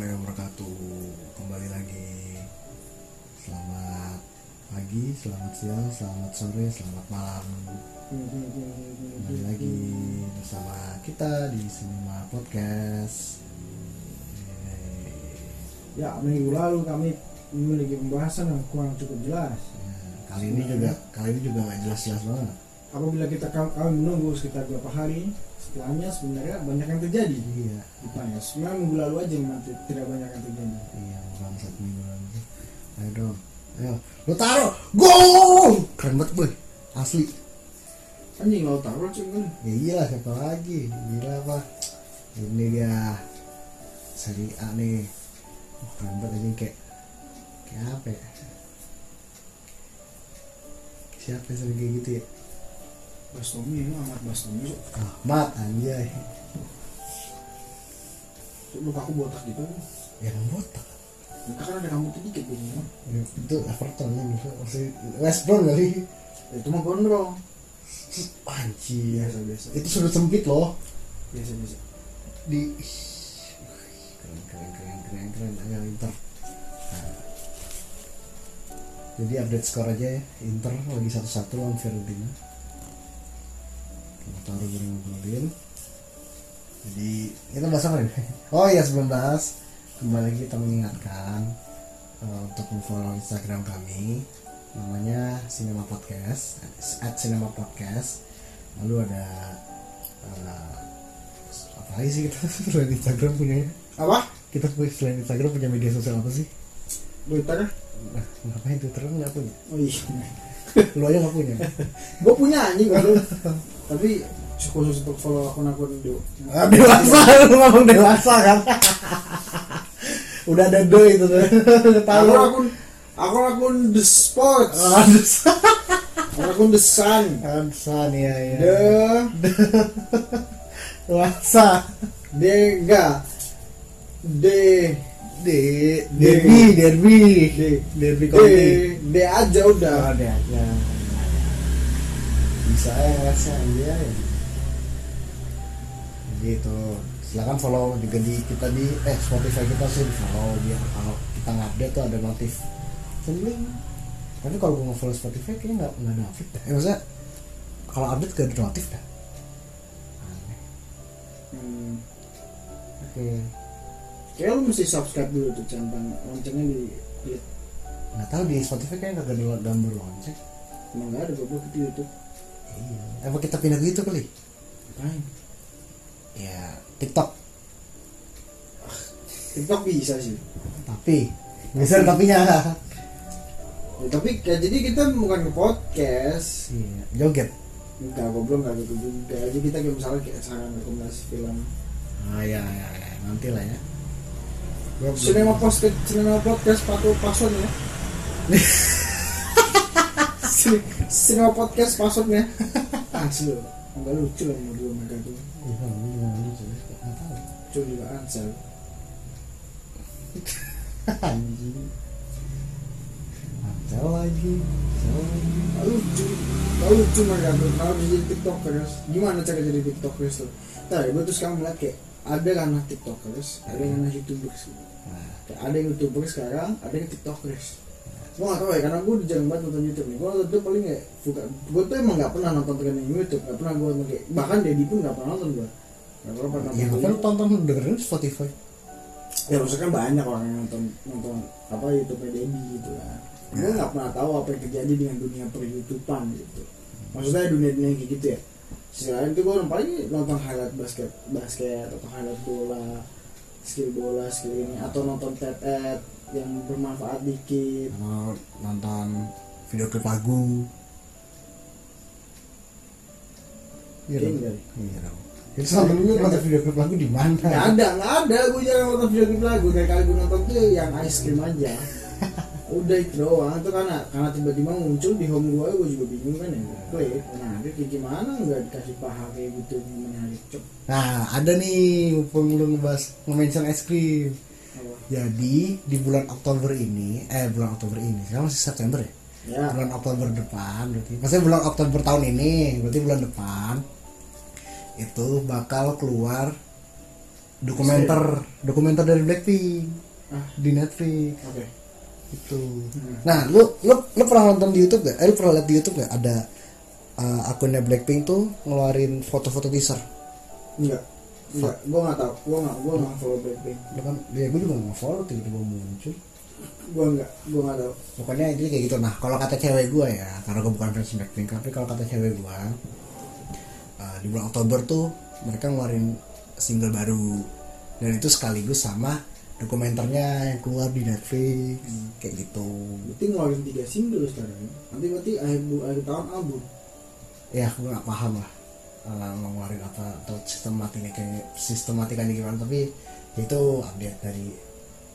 Warahmatullahi wabarakatuh Kembali lagi Selamat pagi, selamat siang, selamat sore, selamat malam Kembali lagi bersama kita di Cinema Podcast. Ya, minggu lalu kami memiliki pembahasan yang kurang cukup jelas. Ya, Kali ini juga, kali ini juga gak jelas-jelas banget Apabila kita kami menunggu sekitar beberapa hari, setelahnya sebenarnya banyak yang terjadi Iya, di Panyas. Sebenarnya minggu lalu aja yang tidak banyak yang terjadi. iya, bangsat minggu lalu Ayo dong, ayo. Lu taruh, gol! Keren banget boy, asli. Anjing lo taruh cuy kan. Ya iyalah siapa lagi? Gila apa Ini dia. Seri A nih. Oh, Keren banget ini kayak Kayak apa ya? Siapa yang sering kayak gitu ya Bastomi ini amat Bastomi. Cuk. Ahmad anjay Luka aku botak gitu. Yang botak Luka kan ada rambut dikit gitu. Ya. Ya, Itu Everton ya Masih West Brom kali Itu mah gondrong. Anjir Biasa biasa. Itu sudah sempit loh Biasa biasa. Di Keren keren keren keren keren Ayo Inter Nah. Jadi update skor aja ya Inter lagi satu-satu lawan Fiorentina Kita taruh ngobrolin Jadi kita bahas apa nih? Oh iya sebelum bahas Kembali lagi kita mengingatkan eh, Untuk follow Instagram kami Namanya Cinema Podcast At Cinema Podcast Lalu ada eh, Apa lagi sih kita selain Instagram punya Apa? Kita punya- selain Instagram punya media sosial apa sih? Twitter? Nah, ngapain Twitter nggak punya? Oh iya. Lu aja nggak punya? Gue punya anjing baru. Tapi khusus untuk follow akun-akun do. Ah, dewasa, lu ngomong dewasa kan? Udah ada do itu tuh. Tahu. Akun akun akun akun the sports. Aduh, Akun akun the sun. Ansan ya ya. The Dewasa. Dega De De, derby, derby, De derby De. De aja udah. Ada aja. Bisa ya ngerasa ya. Gitu. Silakan follow juga di kita di eh Spotify kita sih di follow biar kalau kita ngupdate tuh ada notif. Sembling. Tapi kalau gue nge-follow Spotify kayaknya nggak nggak ada notif dah. Eh, maksudnya kalau update gak ada notif dah. Aneh. Hmm. Oke. Kayak lu mesti subscribe dulu tuh centang loncengnya di klik. Nggak tahu di Spotify kayaknya nggak ada gambar lonceng. Emang nggak ada goblok di YouTube. Iya. Apa kita pindah ke itu kali? Ngapain? Ya TikTok. TikTok bisa sih. Tapi bisa tapinya. Ya, tapi kayak jadi kita bukan ke podcast. Iya. Joget. Enggak goblok enggak gitu juga. Jadi kita kayak misalnya kayak saran rekomendasi film. Ah ya ya, ya. nanti lah ya. Cinema podcast, cinema podcast patuh password ya. Cine- cinema podcast passwordnya. Asli loh. Enggak lucu lah mau dua mereka. Iya, nggak lucu, ya. Nggak tahu. Lucu juga Ansel. Anjing. Acel lagi. Nggak lucu. Nggak lucu mereka tuh. Kalau bisa jadi tiktokers. Gimana cara jadi tiktokers tuh? Nah, gue tuh sekarang melihat kayak ada ranah tiktokers, ada yang ranah youtubers. gitu. Nah, Kayak ada yang youtuber sekarang, ada yang tiktokers. Gue gak tau ya, karena gue jarang banget nonton YouTube nih. Gue nonton YouTube paling kayak buka Gue tuh emang gak pernah nonton trending YouTube Gak pernah gue kayak Bahkan Dedi pun gak pernah nonton gue Gak pernah pernah ya nonton. kan tonton dengerin Spotify. Ya maksudnya kan banyak orang yang nonton Nonton apa YouTube Dedi gitu kan. Gue gak pernah tahu apa yang terjadi dengan dunia per YouTubean gitu. Maksudnya dunia-dunia yang kayak gitu ya. Sisi lain tuh gue paling nonton highlight basket Basket atau highlight bola Skill bola, skill ini Atau nonton TED yang bermanfaat dikit Kalau nonton video klip lagu. Iya dong. Iya dong. Itu sama dulu nonton video klip lagu di mana? Nggak ada, nggak ada. Gue jarang nonton video klip lagu. Kayak kali gue nonton tuh yang ice cream aja. Udah itu doang. Itu karena karena tiba-tiba muncul di home gue, gue juga bingung kan ya. Klik. Nah, dia kayak gimana nggak dikasih paha kayak gitu menarik cok. Nah, ada nih mumpung lu ngebahas nge-mention es krim. Jadi di bulan Oktober ini, eh bulan Oktober ini, sekarang masih September ya? Ya, Bulan Oktober depan berarti. Maksudnya bulan Oktober tahun ini, berarti bulan depan itu bakal keluar dokumenter dokumenter dari Blackpink Ah. di Netflix oke itu Hmm. nah lu lu lu pernah nonton di YouTube gak? Eh, lu pernah lihat di YouTube gak ada uh, akunnya Blackpink tuh ngeluarin foto-foto teaser enggak enggak gue nggak tahu. Gue nggak gue nggak follow Blackpink lu kan ya gue juga nggak follow tiba-tiba muncul. Gue nggak gue nggak tahu. Pokoknya itu kayak gitu. Nah kalau kata cewek gue ya karena gue bukan fans Blackpink tapi kalau kata cewek gue uh, di bulan Oktober tuh mereka ngeluarin single baru. Dan itu sekaligus sama dokumenternya yang keluar di Netflix kayak gitu. Berarti ngeluarin tiga single sekarang ya? nanti berarti akhir akhir tahun album. Ya gue nggak paham lah uh, ngeluarin apa atau sistematikanya kayak sistematikanya gimana tapi ya itu update dari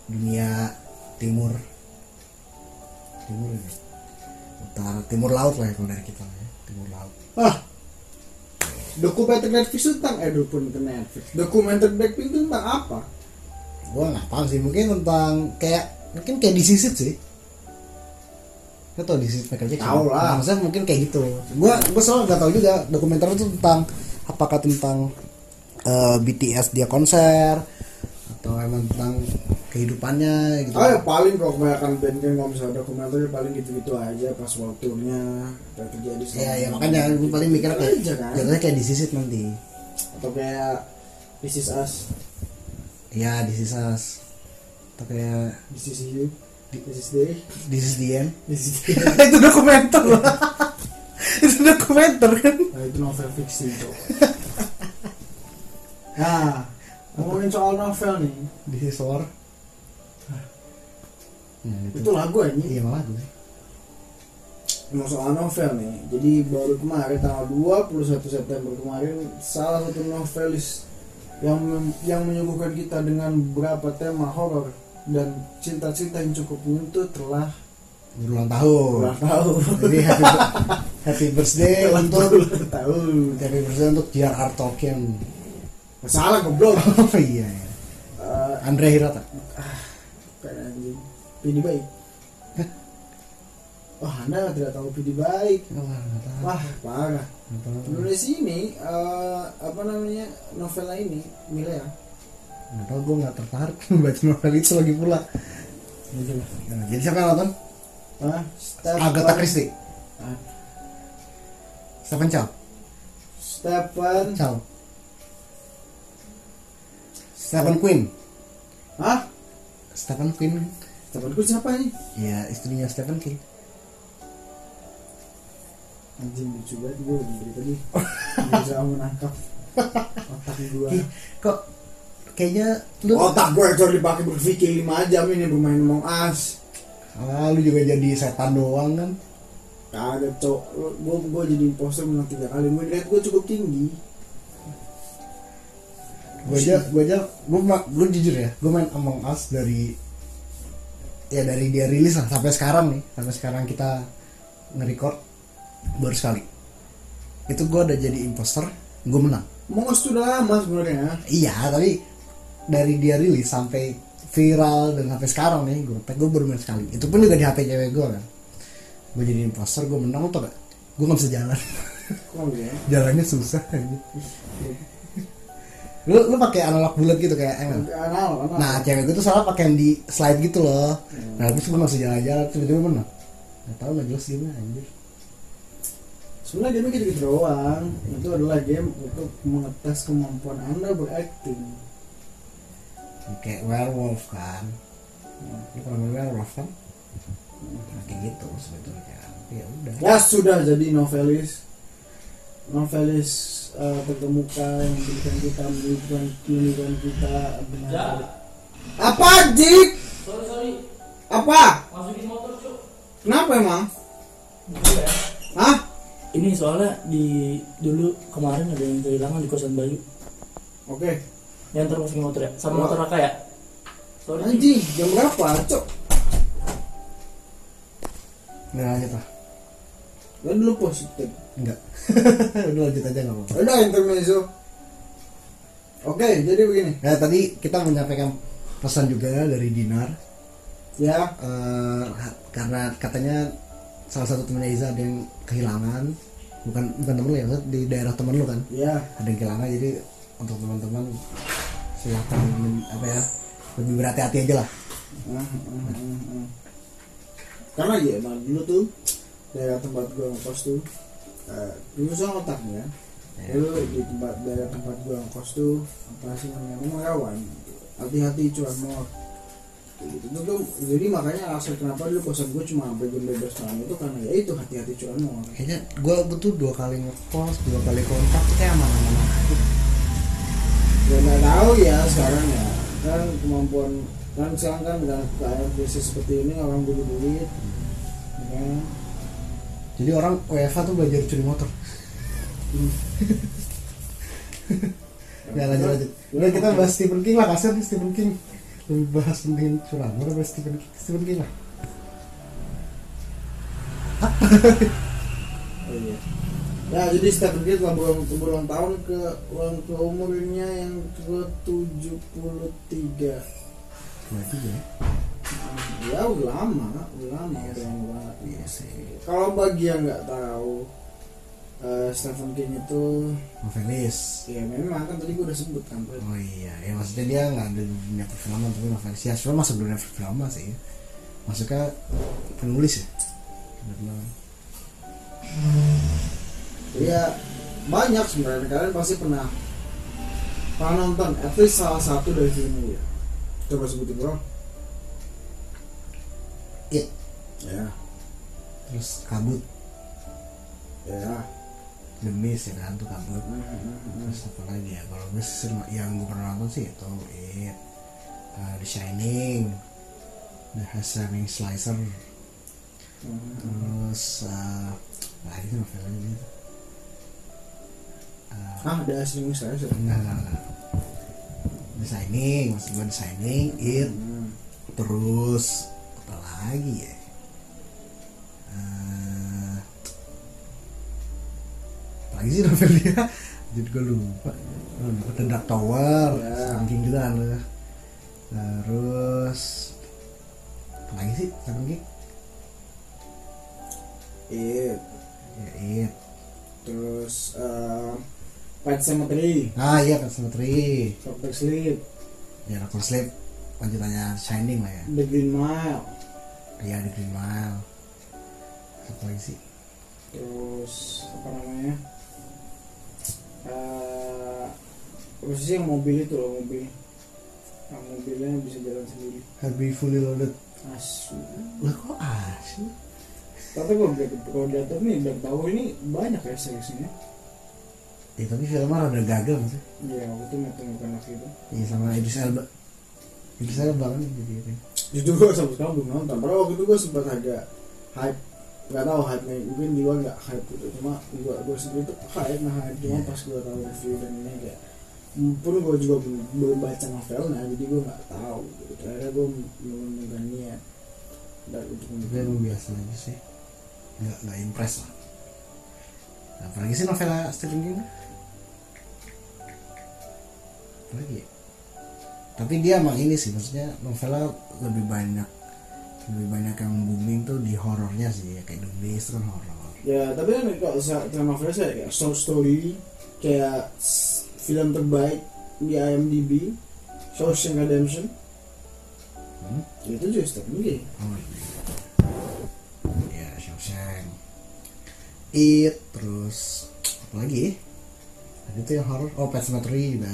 dunia timur. Timur ini? Utara timur laut lah ya kalau dari kita ya timur laut. Ah! Dokumenter Netflix itu tentang eh dokumenter Netflix. Dokumenter Blackpink itu tentang apa? Gue nggak paham sih mungkin tentang kayak mungkin kayak disisit sih Lo tau disisit Michael Jackson? Tahu lah. Nah, maksudnya mungkin kayak gitu. Gue gue selalu nggak tahu juga dokumenter itu tentang apakah tentang eh, BTS dia konser atau emang tentang kehidupannya gitu. Oh ya paling kalau kebanyakan band kan kalau misalnya dokumenter paling gitu-gitu aja pas world tournya terjadi Iya, ya makanya gue paling mikir kayak aja kan. jatuhnya kayak disisit nanti. Atau kayak This is us. Ya disisas atau kayak This is you This is they this is the end. This is they itu dokumenter. Loh itu dokumenter kan? Nah, itu novel fiksi itu nah ngomongin soal novel nih. This is war. Nah, itu, itu lagu aja iya malah gue Emang soal novel nih. Jadi baru kemarin tanggal 21 September kemarin Salah satu novelis Yang yang menyuguhkan kita dengan beberapa tema horor Dan cinta-cinta yang cukup menyentuh telah berulang tahun. Ulang tahun. Jadi happy, happy birthday untuk berulang tahun. Happy birthday untuk J.R.R. Tolkien Salah goblok. Oh iya iya. Eh, Andre Hirata. Kayak anjing. Pidi baik. Wah anda tidak tahu Pidi baik. Wah, nggak tahu. Wah parah. Penulis ini eh, Apa namanya Novelnya ini Milea nggak tahu gue nggak tertarik baca novel itu lagi pula? Nah, jadi siapa yang nonton? Hah? Agatha Christie. Ah, Stephen Chow. Stefan Chow. Stephen Queen Hah? Stephen Queen Stefan Kun siapa nih? ya istrinya Stephen King. Anjing lucu banget. Gue tadi Gak bisa menangkap Otak gue kok kayaknya lu Otak gue yang dipakai berpikir 5 jam ini bermain Among Us. Ah, lu juga jadi setan doang kan? Kagak cok. Gue gue jadi imposter menang 3 kali. Gue lihat gue cukup tinggi. Gue aja gue aja gue gue jujur ya gue main Among Us dari ya dari dia rilis lah sampai sekarang nih. Sampai sekarang kita nge-record baru sekali. Itu gue udah jadi imposter gue menang. Among Us tuh udah lama sebenarnya. Iya tapi dari dia rilis sampai viral dan sampai sekarang nih gue gue baru main sekali. Itu pun juga di HP cewek gue kan. Gue jadi imposter gue menang tuh gak gue nggak bisa jalan. Kok ya? jalannya susah aja lu lu pakai analog bulat gitu kayak emang Anal, anal Nah cewek gue tuh salah pakai yang di slide gitu loh. Nah terus gue masih jalan-jalan. Tiba-tiba menang. Gak tau gak jelas gimana anjir Sebenarnya game gitu-gitu doang. Itu adalah game untuk mengetes kemampuan anda berakting Kayak werewolf kan Lu pernah main werewolf kan? Nah, kayak gitu sebetulnya Tapi ya udah Ya sudah jadi novelis Novelis eh, terkemuka yang memberikan kita menunjukkan kita dengan Ya. apa Dik? Sorry sorry, Apa? masukin motor cuk. Kenapa emang? Ya. Hah? Ini soalnya di dulu kemarin ada yang kehilangan di kosan Bayu. Oke Yang termasukin motor ya, sama motor Raka ya. Sorry. Anjing, jam berapa? Cok? Udah lanjut lah Lo dulu positif Enggak. Udah lanjut aja gak apa-apa. Udah intermezzo Oke, jadi begini. Nah tadi kita menyampaikan pesan juga dari Dinar. Ya, Eh, Karena katanya salah satu temennya Iza ada yang kehilangan. Bukan bukan temen lu ya, di daerah temen lu kan? Ya. Ada yang kehilangan jadi untuk teman-teman silakan apa ya lebih berhati-hati aja lah Ah, ah, ah, ah. karena ya emang dulu tuh daerah tempat gua ngekos tuh eh dulu soal otaknya Ya. dulu di tempat daerah tempat gua ngekos tuh apa sih namanya rumah kawan hati-hati cuan mot gitu Itu tuh jadi makanya alasan kenapa dulu kosan gua cuma sampai jam 12 malam itu karena ya itu hati-hati cuan mot kayaknya gue butuh dua kali ngekos dua kali kontak kayak aman-aman aja ya nggak tahu ya sekarang ya. Kan kemampuan kan sekarang kan dengan keadaan krisis seperti ini orang butuh duit ya kan? jadi orang WFH tuh belajar curi motor. Ya lanjut lanjut. Udah kita bahas Stephen King lah kasih nih Stephen King. Lebih bahas mending curang udah bahas Stephen King Stephen King lah. Ya jadi Stephen King telah berulang, berulang tahun ke ulang ke umurnya yang ke 73 berarti ya? Ya udah lama, udah lama. Iya udah sih. lama banget. iya sih. Kalau bagi yang nggak tahu eh, Stephen King itu novelis. Ya memang kan tadi gue udah sebut kan oh iya ya maksudnya dia nggak ada di dunia perfilman tapi novelis. Ya sebenarnya masuk dunia perfilman sih. Masuknya penulis ya Karena Ya banyak sebenarnya. Kalian pasti pernah pernah nonton at least salah satu dari filmnya ya. Coba sebutin bro. It. Ya, terus? Kabut. Ya. The Mist ya kan? Tuh kabut. Hmm, terus apa lagi ya? Kalau gue yang gue pernah nonton sih itu It. Uh, The Shining. The Shining Slicer. Terus uh, nah itu novelnya gitu Ah, ada asli saya sih. enggak enggak enggak The Shining maksud gue The Shining It Hmm. terus apa lagi ya Eh, apa lagi sih novel dia jadi gue lupa Oh, The Dark Tower Ya. saking juga kan lu. terus apa lagi sih saking It. ya it Terus eh Pet Cemetery, ah iya Pet Cemetery Doctor Sleep, ya Doctor Sleep lanjutannya Shining lah ya. The Green Mile, iya The Green Mile. Apa lagi sih. Terus apa namanya? Eh apa sih yang mobil itu loh mobil? Yang mobilnya bisa jalan sendiri. Herbie Fully Loaded. Asu. Lah kok asyik tapi kalau kalau lihat nih dari tahu ini banyak ya seriesnya ya tapi filmnya rada gagal sih ya waktu itu menemukan laki itu Iya sama Idris Elba. Idris Elba kan jadi itu. jujur gue sampai sekarang belum nonton padahal waktu itu gue sempat agak hype nggak tahu hype nya mungkin di luar nggak hype gitu cuma gue gue sendiri tuh hype nah hype cuma Iya. pas gue tahu review dan ini kayak pun gue juga belum, belum baca novelnya jadi gue nggak tahu gitu akhirnya gue menemukan niat dan untuk Tapi emang biasa aja sih. Nggak nggak impress lah. Nah, apalagi sih novel Stephen King? Apalagi ya? Tapi dia emang ini sih, maksudnya novelnya lebih banyak lebih banyak yang booming tuh di horornya sih ya kayak The Mist kan horor. ya tapi kan kalau saya terima novel saya kayak short story kayak film terbaik di IMDb Shawshank Redemption Hmm? itu juga Stephen King Oh iya. Ya Shawshank. It terus apa lagi? Tuh yang horor. Oh Pet Cemetery juga.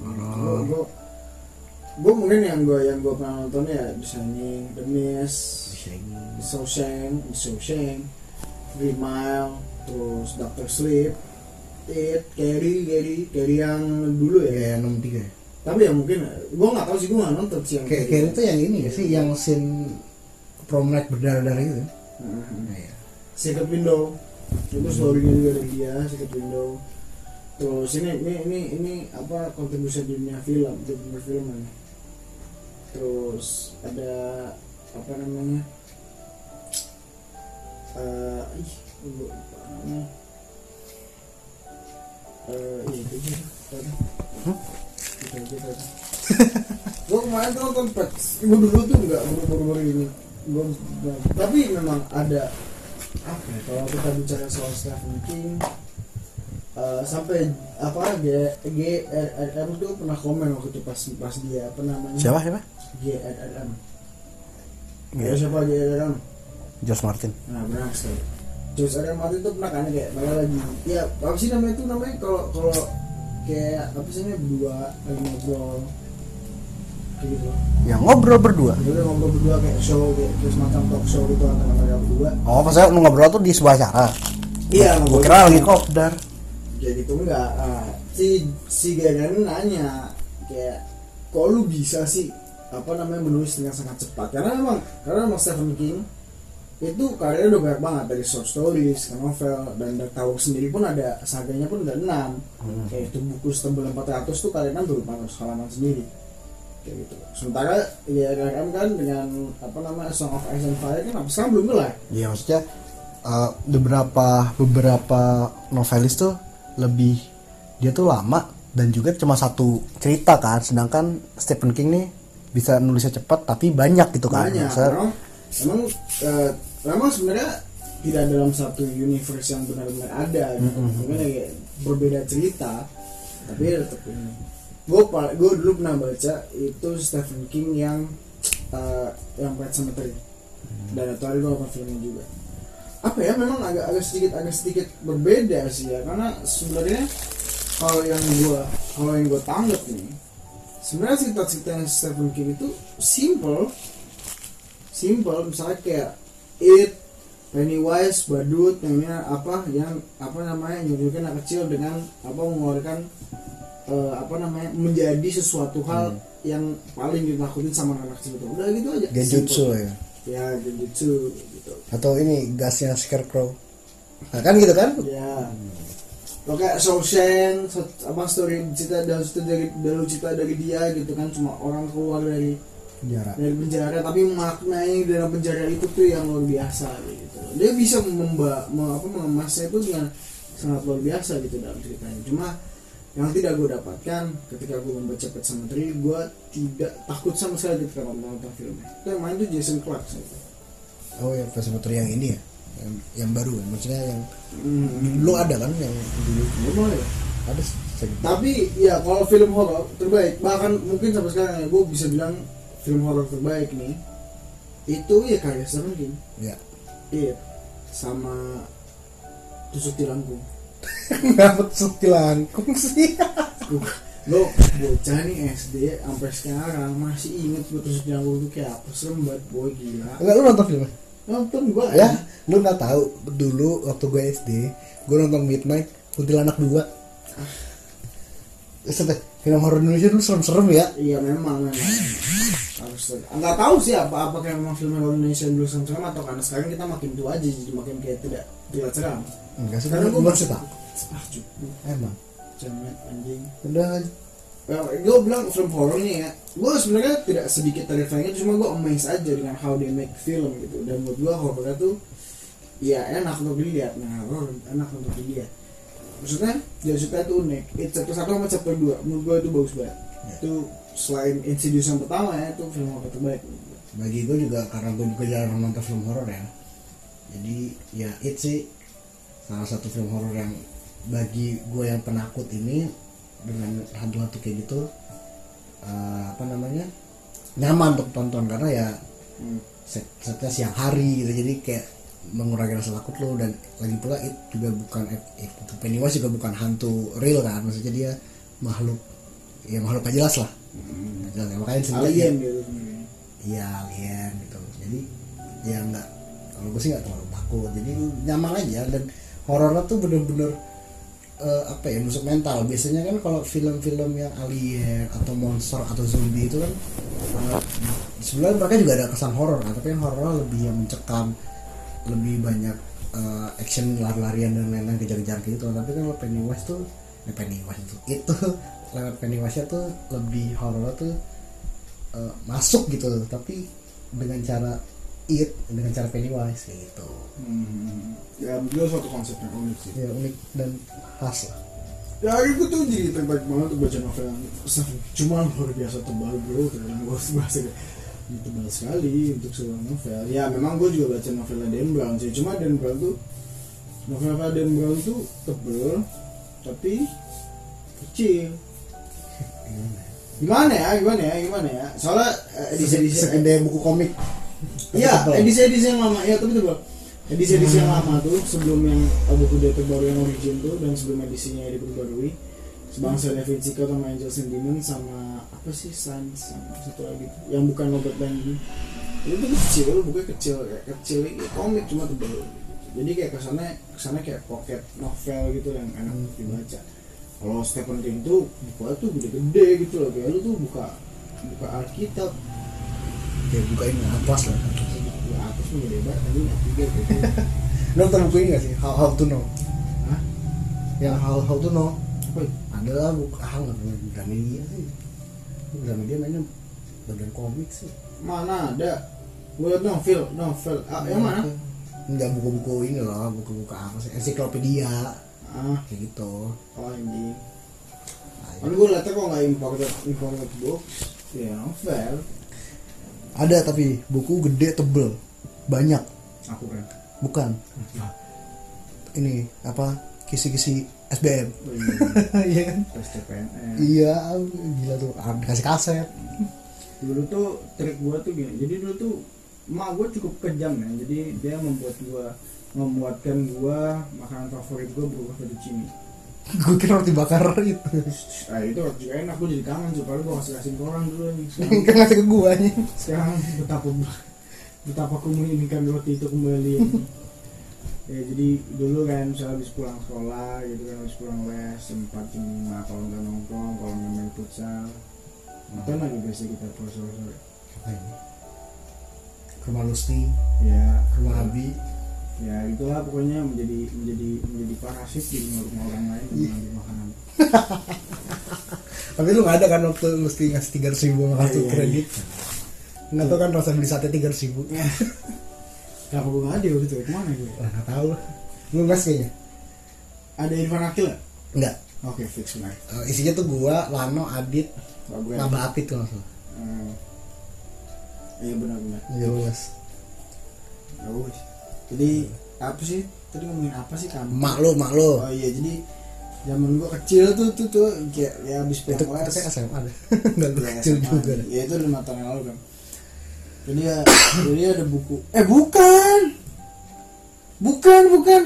Gue gue mungkin yang gue yang gue pernah nonton ya The Shining, The Mist, Shining. The Shawshank, The Shawshank, Green Mile, terus Doctor Sleep, It, Carrie, Carrie, Carrie yang dulu ya. Ya yang 63 ya. Tapi ya mungkin gue nggak tahu sih gue nggak nonton sih yang Kayak kayak itu yang ini gak sih yang scene prom night berdarah-darah gitu. Mhm. Nah, ya. Secret Window itu story-nya juga dari dia Secret Window terus ini ini ini ini apa kontribusi dunia film dunia film ini. Terus ada apa namanya eh ih lupa namanya. Eh iya itu aja tadi Hah? itu aja tadi gue kemarin tuh nonton Pets. Gue dulu tuh nggak baru-baru ini. Gue tapi memang ada apa ya, kalau kita bicara soal Stephen King eh, sampai apa G G R R M tuh pernah komen waktu itu pas pas dia apa namanya? Siapa siapa? G R R M. Ya, siapa G R R M? George Martin. Nah benar sekali George R. R. Martin tuh pernah kan kayak mereka lagi ya apa sih namanya itu namanya kalau kalau kayak apa sih namanya berdua lagi ngobrol. Gitu. Yang ngobrol berdua. Udah ngobrol berdua kayak show kayak, semacam talk show gitu antara mereka berdua. Oh pas saya ngobrol tuh di sebuah acara? Iya ngobrol kira lagi kopdar jadi itu enggak. Ah, si si Gagan nanya kayak kok lu bisa sih apa namanya menulis dengan sangat cepat? Karena memang karena memang Stephen King itu karyanya udah banyak banget dari short stories ke novel dan Tower sendiri pun ada saganya pun udah enam. Kayak itu buku setebal 400 tuh kalian tuh 400 halaman sendiri. Kayak gitu. Sementara ya RRM kan dengan apa namanya Song of Ice and Fire kan sekarang belum kelar Iya maksudnya uh, beberapa beberapa novelis tuh lebih dia tuh lama dan juga cuma satu cerita kan. Sedangkan Stephen King nih bisa nulisnya cepat tapi banyak gitu kan. Banyak Maksudnya, memang emang eh, memang sebenarnya tidak dalam satu universe yang benar-benar ada gitu. mungkin kayak berbeda cerita tapi tetap ini. Gue gue dulu pernah baca itu Stephen King yang eh, yang Pet Cemetery dan itu hari gue nonton filmnya juga apa ya memang agak agak sedikit agak sedikit berbeda sih ya. Karena sebenarnya kalau yang gue kalau yang gue tanggap nih sebenarnya cerita-cerita yang Stephen King itu simple. Simple misalnya kayak it Pennywise badut yang ini apa yang apa namanya nyuruhkan anak kecil dengan apa mengeluarkan eh, apa namanya menjadi sesuatu hal yang paling ditakutin sama anak kecil itu. Udah gitu aja Genjutsu ya. Ya genjutsu gitu atau ini gasnya Scarecrow. Nah, kan gitu kan? Ya. Lo kayak Shawshank, apa story cerita dan cerita dari dari cerita dari dia gitu kan cuma orang keluar dari penjara. dari penjara tapi maknanya dalam penjara itu tuh yang luar biasa gitu. Dia bisa memba me- apa mengemasnya itu dengan sangat luar biasa gitu dalam ceritanya. Cuma yang tidak gue dapatkan ketika gue membaca Pet Sematary gue tidak takut sama sekali ketika menonton filmnya. Itu yang main tuh Jason Clark gitu. Oh ya Pesawat yang ini ya yang, yang baru ya maksudnya yang hmm. dulu ada kan yang dulu Boleh ya? ada segmen. tapi ya kalau film horor terbaik bahkan mungkin sampai sekarang ya gue bisa bilang film horor terbaik nih itu ya karya Stephen King ya It sama tusuk lambung Kenapa tusuk langkung sih? Lo bocah nih SD sampai sekarang masih inget di lambung itu kayak apa serem banget boy gila Enggak lu nonton filmnya? nonton gue Ya, lu nggak tahu dulu waktu gue SD, gue nonton Midnight Kuntilanak 2. Sampai film horor Indonesia dulu serem-serem ya. iya memang memang harus nggak tahu sih apa apa kayak memang film horor Indonesia dulu serem atau karena sekarang kita makin tua aja jadi makin kayak tidak tidak seram Enggak sih, karena gue masih tak. ah cukup Emang. Cemet anjing. Udah gue bilang film horornya ya. Gue sebenarnya tidak sedikit terrifying cuma gue amazed aja dengan how they make film gitu. Dan menurut gue horornya tuh ya enak untuk dilihat. Nah horor enak untuk dilihat. Maksudnya dia suka itu unik. It chapter satu sama chapter dua. Menurut gue itu bagus banget. Ya. itu selain Insidious yang pertama ya itu film horor terbaik bagi gue juga karena gue juga jarang nonton film horor ya. Jadi ya it sih salah satu film horor yang bagi gue yang penakut ini dengan hantu-hantu kayak gitu eh, apa namanya nyaman untuk tonton karena ya Hmm. set setnya siang hari gitu. Jadi kayak mengurangi rasa takut lo dan lagi pula it juga bukan eh, itu Pennywise juga bukan hantu real kan. Maksudnya dia makhluk ya makhluk gak jelas lah. Nggak jelas. Ya. makanya sebenarnya alien gitu iya alien gitu. Jadi ya nggak kalau gue sih nggak terlalu takut. Jadi nyaman aja dan horornya tuh bener-bener eh, apa ya musik mental. Biasanya kan kalau film-film yang alien atau monster atau zombie itu kan eh, sebenarnya mereka juga ada kesan horor kan tapi yang horornya lebih yang mencekam lebih banyak eh, action lari-larian dan lain-lain kejar-kejar gitu. Tapi kan Pennywise tuh eh, Pennywise itu itu lewat Pennywise tuh lebih horor tuh eh, masuk gitu. Tapi dengan cara it dengan cara Pennywise gitu. Hmm. Ya itu suatu konsep yang unik sih. Ya unik dan khas lah. Ya itu tuh jadi terbaik banget untuk baca novel yang cuma luar biasa tebal bro. Karena gue bahasa tebal sekali untuk sebuah novel. Ya memang gue juga baca novelnya Dan Brown sih. Cuma Dan Brown tuh novel Dan Brown tuh tebel tapi kecil. Gimana ya? Gimana ya? Gimana ya? Soalnya eh, edisi edisi segede buku komik. Iya, edisi edisi yang lama, ya tapi tuh edisi edisi yang lama tuh sebelum yang buku dia terbaru yang origin tuh dan sebelum edisinya diperbarui. Sebangsa Da Vinci Code sama Angels and Demons sama apa sih? Sans sama satu lagi yang bukan Robert Langdon itu tuh kecil, bukunya kecil kayak kecil ya, komik cuma gitu. jadi kayak kesannya kesannya kayak pocket novel gitu yang enak dibaca. Kalau Stephen King tuh bukunya tuh gede-gede gitu loh kayak lu tuh buka buka Alkitab. Ya bukain atlas lah atas tuh gede banget tadi gitu. Lo buku ini gak sih how, how to know Hah? yang how, how to know apa ada lah buku ah nggak punya Gramedia sih. Gramedia mainnya bagian komik sih. Mana ada? Gue liat novel novel ah, yang mana? Enggak buku-buku ini loh, buku-buku apa sih? Ensiklopedia. Ah. Kayak gitu. oh ini kan gue liatnya kok nggak imported imported book ya novel Ada tapi buku gede tebel, banyak. aku kan Bukan. Ini apa? Kisi-kisi SBM. Iya kan? tes CPNS Iya, gila tuh. Dikasih kaset. dulu tuh trik gue tuh gini jadi dulu tuh emak gue cukup kejam ya jadi dia membuat gue membuatkan gue makanan favorit gue berupa fettuccine Gue kira roti bakar itu. ah itu juga enak gue jadi kangen supaya gue kasih kasih ke orang dulu nih kan ngasih ke gua nih. sekarang betapa betapa aku menginginkan roti itu kembali ya. Jadi dulu kan misalnya habis pulang sekolah gitu kan habis pulang les sempat jam lima kalau nggak nongkrong kalau nggak main futsal. Nonton lagi biasa kita pulang sore sore Apa ini? Ke rumah Lusti, ya. ke rumah Abi. ya itulah pokoknya menjadi menjadi menjadi parasit di rumah rumah orang lain dan mengambil makanan. Tapi lu gak ada kan waktu Lusti ngasih tiga ribu kartu Iya, iya, kredit. Nggak tau kan rasa beli sate tiga ribu. kenapa gue nggak ada waktu itu ke mana gue Wah, nggak tahu lah. Lu ngas kayaknya? ada Irfan Akil nggak? Enggak. oke fix benar Eh, isinya tuh gua, Lano, Adit, gue Naba Apit tuh langsung. Eh, iya benar-benar Iya luas. Bagus. Jadi apa sih? Tadi ngomongin apa sih kamu? Mak lu, mak lu. Oh iya jadi zaman gua kecil tuh tuh tuh kayak ya habis itu pulang itu les. kayak SMA deh. Enggak lu Ya, kecil SMA. juga. Ya itu lima tahun yang lalu kan. Jadi ya, jadi ada buku. Eh bukan. Bukan bukan.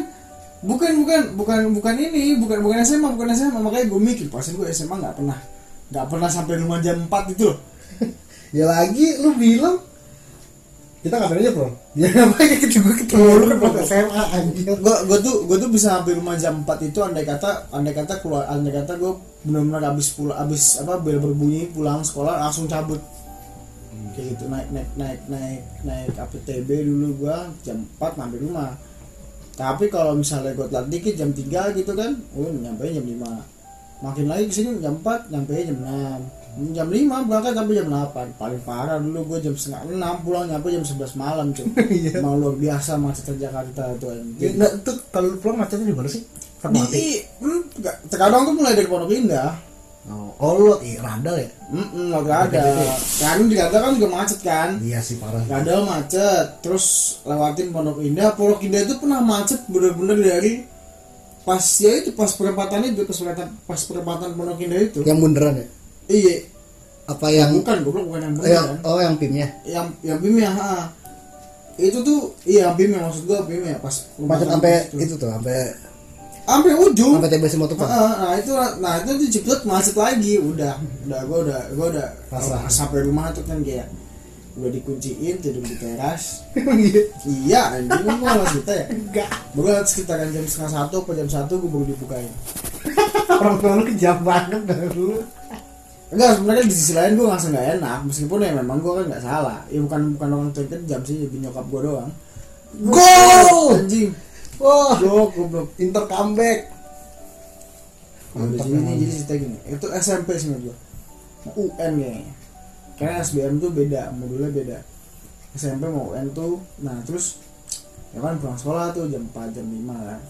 Bukan bukan bukan bukan ini bukan bukan SMA bukan SMA makanya gue mikir pasti gue SMA nggak pernah nggak pernah sampai rumah jam 4 itu loh Ya lagi lu bilang kita ngapain aja bro? Ya ngapain kita gue ketemu lu kan pas SMA anjir. gue gue tuh gue tuh bisa sampai rumah jam 4 itu andai kata andai kata keluar andai kata gue benar-benar habis pulang habis apa bel berbunyi pulang sekolah langsung cabut kayak gitu naik naik naik naik naik APTB dulu gue jam 4 sampai rumah tapi kalau misalnya gue telat dikit jam 3 gitu kan oh nyampe jam 5 makin lagi ke sini jam 4 nyampe jam 6 jam 5 berangkat sampai jam 8 paling parah dulu gue jam setengah 6 pulang nyampe jam 11 malam cuy Iya. Emang luar biasa macetnya Jakarta tuh Ya. Enggak tuh kalau pulang macetnya di mana sih? Di, hmm, nggak- terkadang tuh mulai dari Pondok Indah. Oh, oh lu ih, radal ya? Mm nggak ada. Kan di Jakarta kan juga macet kan. Iya sih parah. Radal macet, terus lewatin Pondok Indah. Pondok Indah itu pernah macet bener-bener dari pas ya itu pas perempatan itu pas perempatan pas perempatan Pondok Indah itu. Yang bunderan ya? Iya, Apa yang bukan goblok bukan yang oh, yang, kan. oh yang pimnya? Yang yang BIM ya, ha. Itu tuh iya BIM ya maksud gua BIM ya pas Macet sampai itu tuh, sampai sampai ujung. sampai TBC motor Heeh, nah itu nah itu tuh cepet macet lagi udah udah gue udah gue udah Pasrah. sampai rumah tuh kan kayak udah dikunciin tidur di teras Iya. iya anjing gue malah cerita ya Enggak. gue sekitaran jam setengah satu apa jam satu gue baru dibukain Orang tua lu kejam banget dari dulu. enggak sebenarnya di sisi lain gue ngerasa nggak enak meskipun ya memang gue kan nggak salah ya bukan bukan orang tua kejam sih lebih nyokap gue doang Gol! anjing Wah, goblok goblok Inter comeback. Mantap memang. jadi cerita gini, itu SMP sih gua. UN kayaknya. Karena SBM tuh beda, modulnya beda. SMP mau UN tuh, nah terus ya kan pulang sekolah tuh jam 4 jam 5 kan.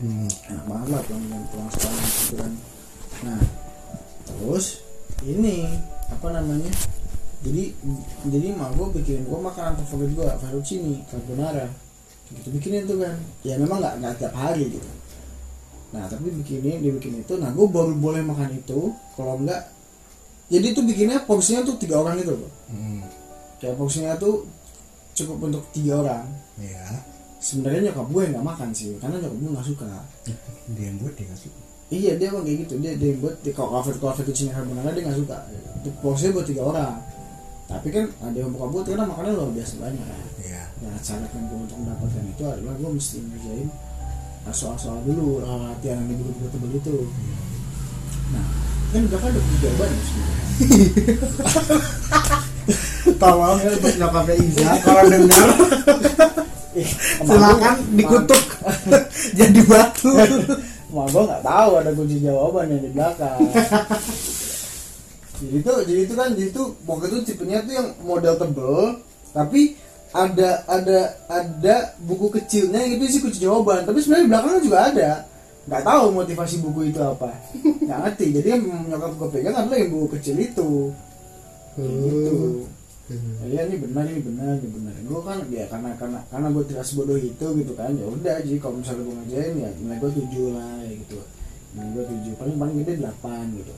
Hmm. Enak banget lah pulang jam pulang sekolah gitu kan. Nah, terus ini apa namanya? Jadi jadi mah gua bikin gua makanan favorit gua fettuccine carbonara. Gitu bikinin tuh kan. Ya memang nggak nggak tiap hari gitu. Nah tapi bikinnya dibikin itu. Nah gue baru boleh makan itu. Kalau enggak jadi itu bikinnya porsinya tuh tiga orang gitu loh. Hmm. kayak porsinya tuh cukup untuk tiga orang. Ya sebenarnya nyokap gue nggak makan sih karena nyokap gue nggak suka. Dia yang buat dia nggak suka. Iya dia emang kayak gitu. Dia dia yang buat di kalau kafe kafe kecil carbonara dia nggak suka. Itu porsinya buat tiga orang. Tapi kan ada yang buka buat karena makannya luar biasa banyak nah cara yang gue untuk mendapatkan itu adalah gue mesti ngerjain soal-soal dulu latihan yang di buku tebel itu. Nah kan udah kan udah punya jawaban ya sebenarnya tolong ya untuk nyokapnya Iza kalau dengar. Eh, silakan dikutuk. Jadi batu. Wah, gue nggak tahu ada kunci jawaban yang di belakang. jadi itu, jadi itu kan, jadi itu waktu itu tipenya tuh yang model tebel, tapi ada ada ada buku kecilnya yang itu sih kunci jawaban. Tapi sebenarnya di belakangnya juga ada. Nggak tahu motivasi buku itu apa. Nggak ngerti. Jadi yang nyokap gue pegang adalah yang buku kecil itu. Gitu. Iya ini benar ini benar ini benar. Gue kan ya karena karena karena gue tidak sebodoh itu gitu kan. Ya udah jadi kalau misalnya gue ngerjain ya nilai gue tujuh lah ya gitu. Nilai gue tujuh paling paling gede delapan gitu.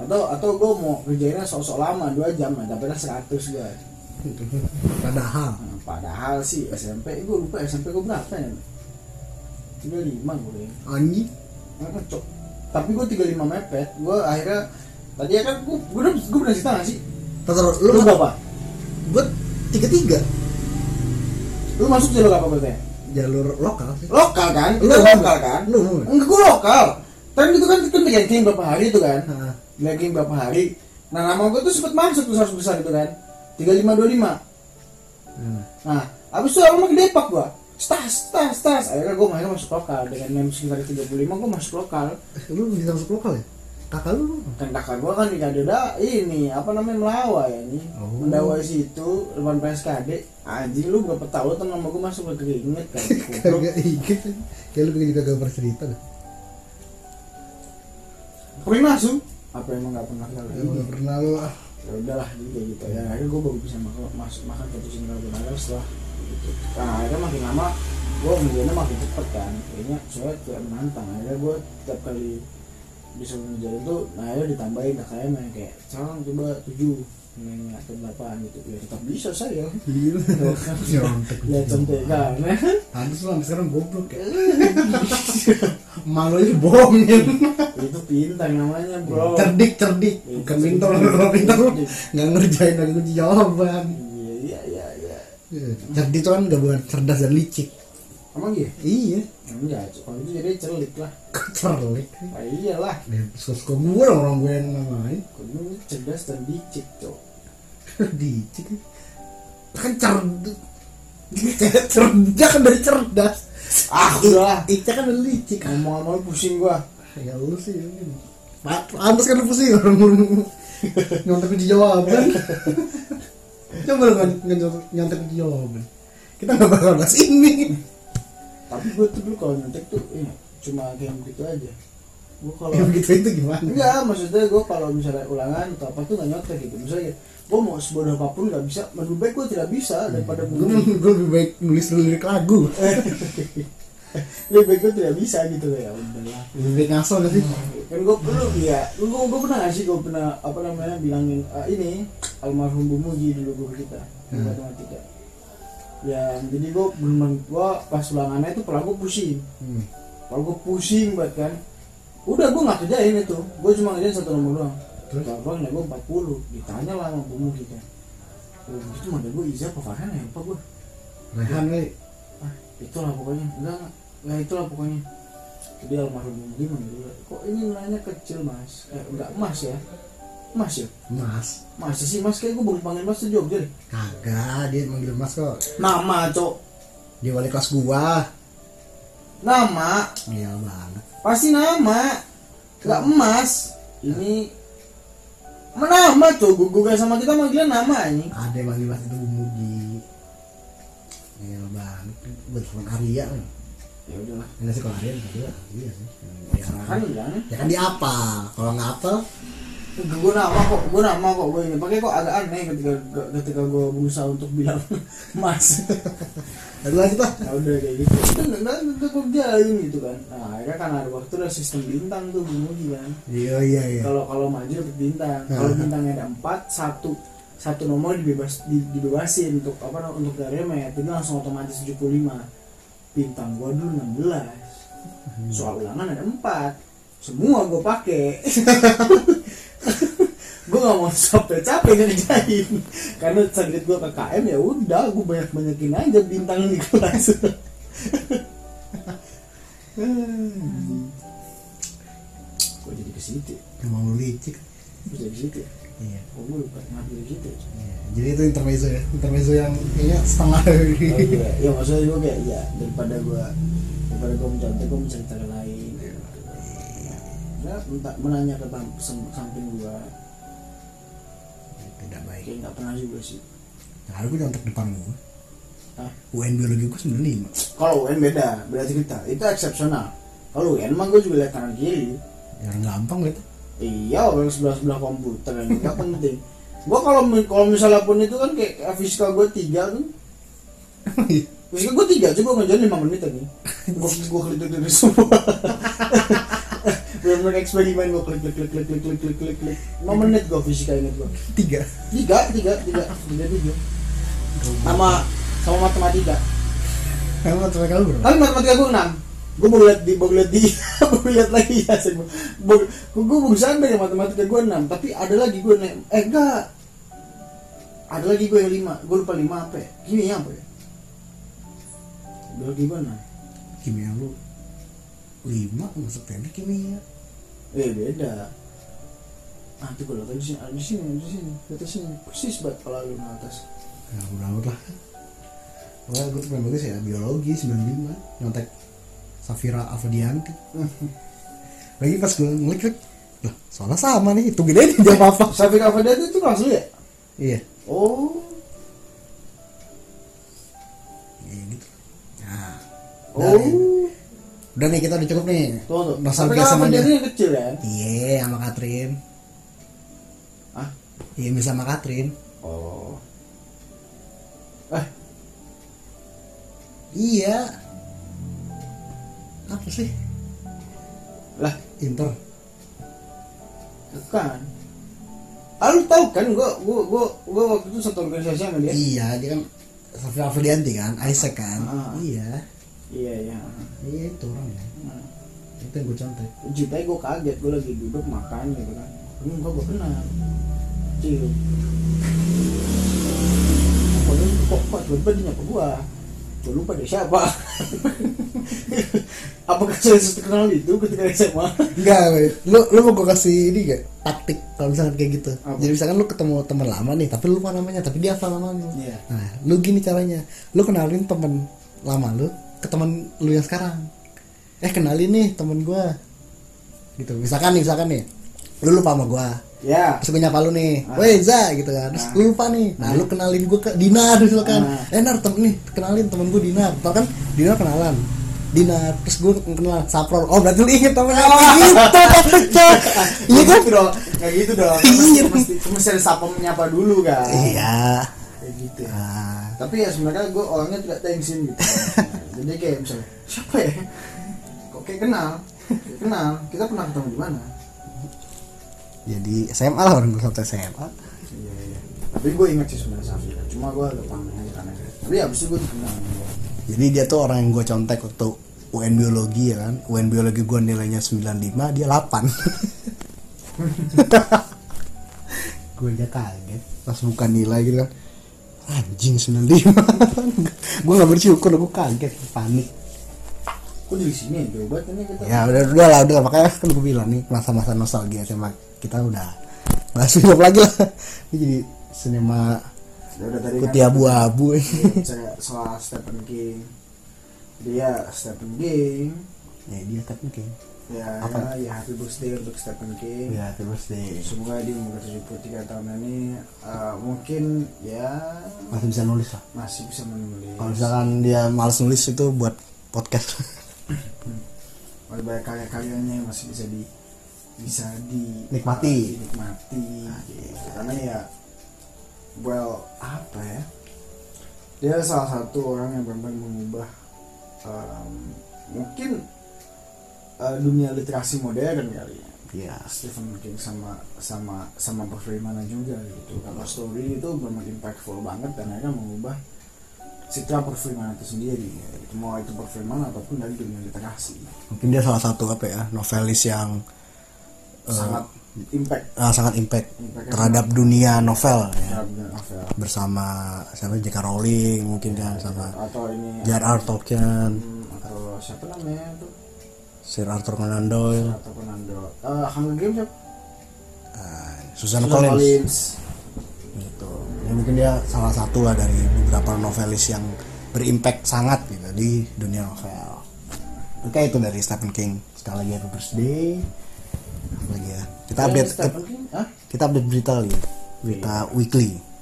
Atau atau gue mau kerjainnya sok-sok lama dua jam nah dapetnya seratus gue. Padahal Nah, padahal sih SMP gue lupa SMP gue berapa ya? Tiga lima gue. anjing Nah, cok. Tapi gue tiga lima mepet. Gue akhirnya tadi ya kan gue gue udah gue pernah cerita nggak sih? Taruh, Lu lu berapa? buat tiga tiga Lu masuk jalur apa berarti? jalur lokal sih lokal kan Lu lokal nggak? kan Lu enggak gue lokal tapi itu kan itu ranking berapa hari itu kan ranking berapa hari nah nama gue tuh sempet masuk tuh 100 besar itu kan 3525 Hmm. nah abis itu lama ke Depak gue stas stas stas. Akhirnya gue akhirnya masuk lokal. Dengan mem sekitar 35 gue masuk lokal. Lu bisa masuk lokal ya? Kakak lu kan kakak gue kan di Kadeda ini apa namanya melawai ini. Oh. mendawai situ depan PSKD anjing lu berapa tahun tuh nama gue masuk ke keinget kan. Kagak inget kayak lu juga gak bercerita dah pernah masuk apa emang nggak pernah? Kali Ya, nggak pernah lu ah ya udahlah kayak gitu. Ya akhirnya gue baru bisa makan mas, makan fettuccine carbonara setelah gitu nah akhirnya makin lama gue ngerjainnya makin cepet kan. Kayaknya soalnya tidak menantang akhirnya gue tiap kali bisa ngerjain itu nah akhirnya ditambahin yang kayak sekarang coba tujuh nilainya atau delapan gitu. Ya tetap bisa saya gila kan. nyontek ya contekan pantes lu sampai sekarang goblok ya. Malu aja bohongin. Itu pintar namanya bro. Cerdik cerdik. Bukan pintar kalau pintar. Nggak ngerjain kunci jawaban. Iya iya iya. Iya cerdik itu kan gabungan cerdas dan licik emang iya iya enggak kalau itu jadi celik lah cerlik nah, iyalah suka gue orang orang gue yang namain Kamu cerdas dan licik cok licik kan cerdas cerdas kan dari cerdas Ah udah Ica kan dari licik Ngomong-ngomong pusing gua ya lu sih ini pantas kan lu pusing orang nyontek kunci jawaban coba lu nyontek kunci jawaban kita nggak bakal bahas ini Tapi gua tuh dulu kalau nyontek tuh eh, Cuma kayak begitu aja. Gua kalau ya begitu itu gimana? Enggak maksudnya gua kalau misalnya ulangan atau apa tuh gak nyontek gitu. Misalnya gua mau sebodoh apa pun gak bisa Lebih baik gua tidak bisa daripada gue gue lebih baik nulis lirik lagu. Lebih baik gua tidak bisa gitu ya udahlah. Lebih baik ngasal gak sih? Kan gue perlu ya gue gue pernah nggak sih gue pernah apa namanya bilangin ah, ini almarhum Bu dulu guru kita Hmm. matematika ya jadi gue bener gue pas ulangannya itu gue pusing. Hmm. gue pusing banget kan. Udah gue nggak kerjain itu. Gue cuma ngerjain satu nomor doang. Terus? Gampang nih gue 40 ditanya lah sama Bu Mugi kan. Oh itu mana? Gue Iza apa Farhan ya? Lupa gue Rehan kali ah itulah pokoknya. Enggak enggak. Itulah pokoknya. Jadi almarhum manggil kok ini nilainya kecil mas? Eh, enggak emas ya emas ya? Mas. Masa sih mas? Kayak gue baru panggil mas tuh Jogja deh. Kagak dia manggil mas kok. Nama cok. Dia wali kelas gua. Nama? Iya banget. Pasti nama. Enggak emas ini nama cok. Gue gue sama kita manggilnya nama ini ada yang manggil mas itu Bumugi iya banget. Betul Arya. Kan ya udahlah. Arya enggak dia iya sih. Ya, kan? Ya kan dia apa kalau nggak apa gue nama kok gue nama kok gue ini. Pakai kok agak aneh ketika ketika gue berusaha untuk bilang mas. Aduh lanjut lah. ya udah kayak gitu. Kan nggak nggak kerjain gitu kan. Nah akhirnya kan ada waktu ada sistem bintang tuh bumi kan. Iya iya iya. kalau kalau maju dapat bintang. Kalau bintangnya ada empat satu satu nomor dibebas di- dibebasin untuk apa untuk dari remet itu langsung otomatis 75 bintang gua dulu 16 soal ulangan ada empat. Semua gua pakai gue gak mau capek-capek ngerjain karena target gue KKM ya udah gue banyak banyakin aja bintang di kelas gue jadi ke situ Emang lu licik. jadi ke situ Iya. oh gue lupa ngambil gitu ya Iya. Jadi itu intermezzo ya. Intermezzo yang kayaknya setengah. oh iya ya maksudnya gue kayak ya daripada gue daripada gue mencontek gue mencari cara lain ya menanya ke samping gue Tidak baik. kayak nggak pernah juga sih Nah, gue nyontek depan gue. Hah? UN biologi gue 95. kalau UN beda beda cerita itu eksepsional kalau UN mah gue juga lihat kanan kiri Yang gampang gitu. iya orang sebelah sebelah komputer yang nggak penting gue kalau kalau misalnya pun itu kan kayak, fisika gue tiga kan fisika gue tiga coba ngajarin lima menit tadi gue gue klik klik klik semua benar eksperimen gue klik klik klik klik klik klik klik klik klik. Lima menit gue fisika inget gue Tiga. tiga tiga tiga. Tiga tiga sama sama matematika. Emang matematika lu berapa? kan matematika gue enam. Gue baru lihat di baru lihat di baru lihat lagi ya sih gue gue baru sadar ya matematika gue enam tapi ada lagi gue nih eh enggak. Ada lagi gue yang lima. Gue lupa lima apa ya. Kimia apa ya? Ada lagi gue enam. Kimia lu. 5 masuk teknik kimia. Eh beda ah tuh gue lihat di sini di sini di sini di atas sini persis banget kalau lu atas Ya udah lah. Wah, gue tuh bagus ya biologi 95 nyontek Safira Afdianti. Lagi pas gue ngeklik, lah soalnya sama nih, itu gede nih jawab apa? Safik Afadiyat itu kelas lu ya Iya, oh iya gitu. Nah, oh nih. Udah nih kita udah cukup nih. tuh tuh Nostalgia sama dia. kecil kan Iya, sama Katrin. ah Iya, bisa sama Katrin. oh eh Iya. Apa sih? lah Inter. bukan ah lu tahu kan gua gua gua gua waktu itu satu organisasi sama dia Iya, dia kan Safira Afdianti kan, Isaac kan. Ah. Iya. Iya iya Iya itu orangnya. Nah, Itu yang gue contek. Jitai gue kaget gue lagi duduk makan gitu kan ini enggak gue kenal cium kok kok kok tiba-tiba dia nyapa gua gue lupa deh siapa apakah saya kenal itu ketika SMA Enggak, lu lu mau gue kasih ini gak taktik kalau misalkan kayak gitu. Apa? Jadi misalkan lu ketemu teman lama nih, tapi lu lupa namanya, tapi dia hafal namanya. Iya. Nah, lu gini caranya. Lu kenalin temen lama lu ke temen lu yang sekarang. Eh kenalin nih temen gua. Gitu. Misalkan nih, misalkan nih. Lu lupa sama gua. ya Terus gue nyapa lu nih, Ah. weh Za gitu kan. Terus Ah. lu lupa nih. Nah, lu kenalin gua ke Dinar misalkan. Ah. Eh Nar, temen nih, kenalin temen gua Dinar. Tau kan Dinar kenalan. Dinar, terus gue kenal Saprol. Oh, berarti lu inget temennya. gitu taktiknya. Iya kan? gitu dong kayak gitu dong Iya. mesti mesti mesti ada sapa menyapa dulu kan Iya. kayak gitu ya. Ah, tapi ya sebenarnya gue orangnya tidak tensin gitu jadi kayak misalnya siapa ya kok kayak kenal kayak kenal kita pernah ketemu di mana jadi SMA lah orang gue satu SMA. iya iya tapi gue ingat sih sebenarnya Safira cuma gue agak pamer aja karena tapi abis itu gue dikenal. Jadi dia tuh orang yang gue contek waktu UN biologi ya kan. UN biologi gue nilainya 95, dia 8. gue aja kaget pas bukan nilai gitu kan. Anjing 95. gue gak bersyukur, gue kaget, panik. kok dari sini ya jauh banget ini kita Ya udah udah lah udah makanya kan gue bilang nih masa-masa nostalgia SMA kita udah bahas hidup lagi lah. Ini jadi sinema Ya udah tadi putih abu-abu. saya soal Stephen King dia Stephen King ya dia tapi kayak ya Apa? ya happy birthday untuk Stephen King ya terus deh semoga dia umur 73 tahun ini eh, mungkin ya masih bisa nulis lah. masih bisa menulis Kalau misalkan dia males nulis itu buat podcast. Masih banyak karya-karyanya yang masih bisa di bisa di Nikmati. dinikmati gitu. karena ya well apa ya dia salah satu orang yang benar mengubah um, mungkin uh, dunia literasi modern kali ya Iya. Stephen King sama sama sama perfilmanan juga gitu kalau story itu benar impactful banget dan akhirnya mengubah citra perfilmanan itu sendiri gitu. mau itu perfilman ataupun dari dunia literasi Mungkin dia salah satu apa ya novelis yang eh, sangat impact ah, sangat impact Impact-nya terhadap dunia novel ya. novel bersama siapa J.K. Rowling mungkin kan sama atau ini J.R.R. Tolkien, hmm, atau siapa namanya tuh Sir Arthur Conan Doyle, atau Fernando uh, Hunger Games siapa ah, Susan Susan Collins. Collins. gitu. Ya, mungkin dia salah satu lah dari beberapa novelis yang berimpact sangat gitu di dunia novel. Oke itu dari Stephen King. Sekali lagi happy birthday. Apa lagi ya? Kita update Hah? kita update berita lagi. Berita weekly.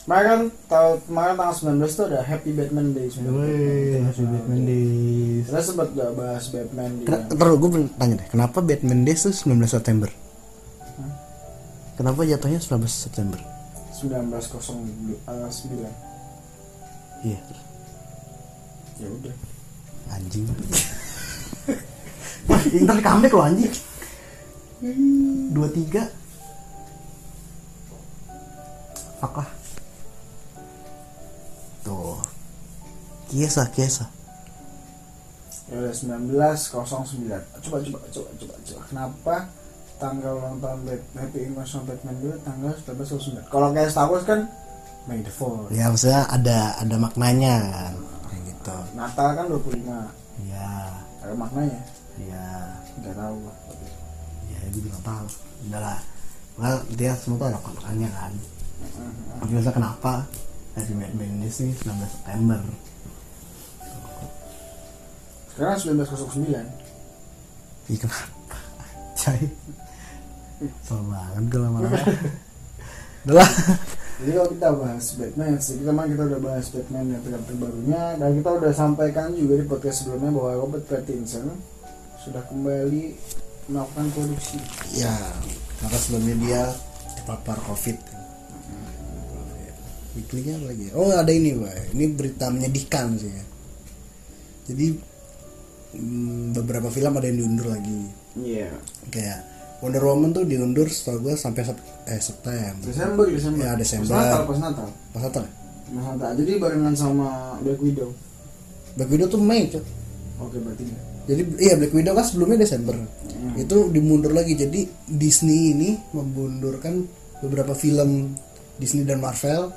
Kemarin kan tahun kemarin tanggal 19 tuh ada Happy Batman Day Woi, Happy Batman Days. Kita sempat gak bahas Batman di Kena- Terus gue tanya deh, kenapa Batman Days tuh 19 September? Hah? Kenapa jatuhnya 19 September? 1909 Iya, ya udah anjing. Wah, ntar di comeback loh anjing. Dua tiga. Fuck lah. Kiesa, kiesa. ya udah 1909 coba coba coba coba coba kenapa tanggal ulang tahun Bat- Happy International Batman dulu tanggal 1909 kalau kayak Star Wars kan May the 4 Ya maksudnya ada ada maknanya kan. Kayak gitu. Natal kan 25 Iya, ada maknanya iya. nggak tahu. Ya, gue juga tahu. Udah lah. Well, dia semua tuh ada maknanya kan. Tapi maksudnya kenapa Happy Batman ini sih 19 September? Sekarang 1909 Ih kenapa? Cai Soal banget gue lama-lama Udah lah Jadi kalau kita bahas Batman sih, kita memang kita udah bahas Batman yang terbaru terbarunya dan kita udah sampaikan juga di podcast sebelumnya bahwa Robert Pattinson sudah kembali melakukan produksi. Ya Maka sebelumnya dia terpapar covid Weekly-nya apa lagi ya? Oh ada ini Boy. Ini berita menyedihkan sih ya Jadi Beberapa film ada yang diundur lagi Iya. Kayak Wonder Woman tuh diundur setahu gue sampai sep eh September Desember, Desember. Ya, Desember. Pas Natal, pas Natal. Pas Natal ya? Pas Natal. Jadi barengan sama Black Widow. Black Widow tuh Mei Cok. Oke, berarti. Jadi iya Black Widow kan sebelumnya Desember. Hmm. Itu dimundur lagi. Jadi Disney ini memundurkan beberapa film Disney dan Marvel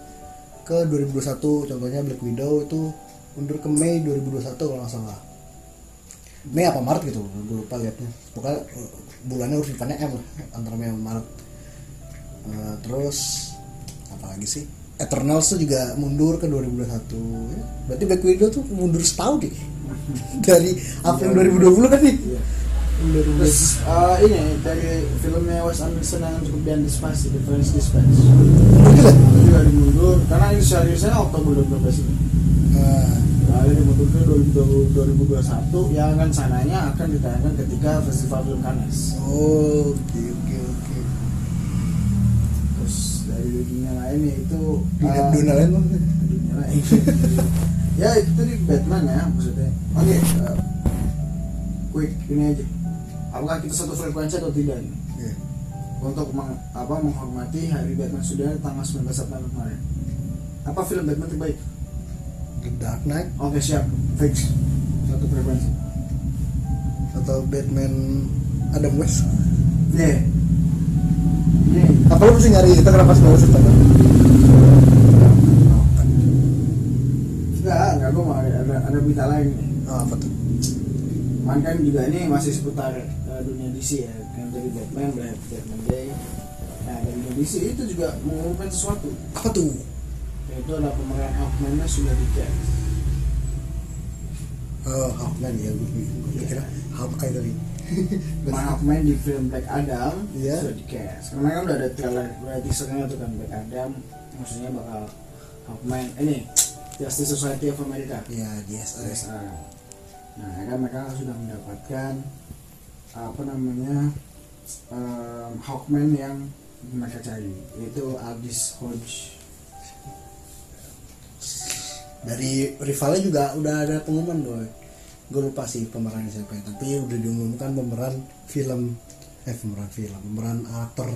ke 2021. Contohnya Black Widow itu mundur ke Mei 2021 kalau nggak salah. Mei apa Maret gitu, gue lupa liatnya. Pokoknya eh, bulannya urutannya M lah antara Mei sama Maret. Eh, terus apa lagi sih? Eternals tuh juga mundur ke 2021 ya. Berarti Black Widow tuh mundur setahun deh dari April 2020 kan nih Iya. Terus eh, ini dari filmnya Wes Anderson yang cukup diantisipasi, The French Dispatch. Itu juga dimundur karena ini seriusnya Oktober 2012 ini. Nah, Lalu dimundur ke 2021 yang akan sananya akan ditayangkan ketika Festival Film Cannes. oh, oke oke oke. Terus dari dunia lain yaitu Dunia eh, dunia lain dunia lain. ya itu tadi Batman ya maksudnya. Oke, eh, quick ini aja. Apakah kita satu frekuensi atau tidak? Iya. Untuk meng- apa menghormati Hari Batman sudah tanggal 19 September kemarin. Apa film Batman terbaik? The Dark Knight Oke siap, fix satu frekuensi. atau Batman Adam West. Nih, nih Apa lu mesti nyari itu kenapa 19 September? Enggak, enggak gue mau ada, ada, berita lain. Oh, apa tuh? Cuman kan juga ini masih seputar eh, dunia DC ya, kan dari Batman, Black Batman Day. Nah dari dunia DC itu juga mengumumkan sesuatu, Apa tuh? Yaitu adalah pemeran Hawkman-nya sudah di cast. Oh, Hawkman ya, gue kira Hawkeye tadi. Hawkman di film Black Adam Iya. sudah di cast. Karena kan udah ada trailer, ada teasernya tuh kan Black Adam, maksudnya bakal Hawkman, eh, ini Justice Society of America. Iya, DSI. DSA. Nah, ya kan mereka sudah mendapatkan apa namanya um, Hawkman yang mereka cari yaitu Aldis Hodge dari rivalnya juga udah ada pengumuman boy. Gue lupa sih pemerannya siapa ya tapi udah diumumkan pemeran film eh pemeran film pemeran aktor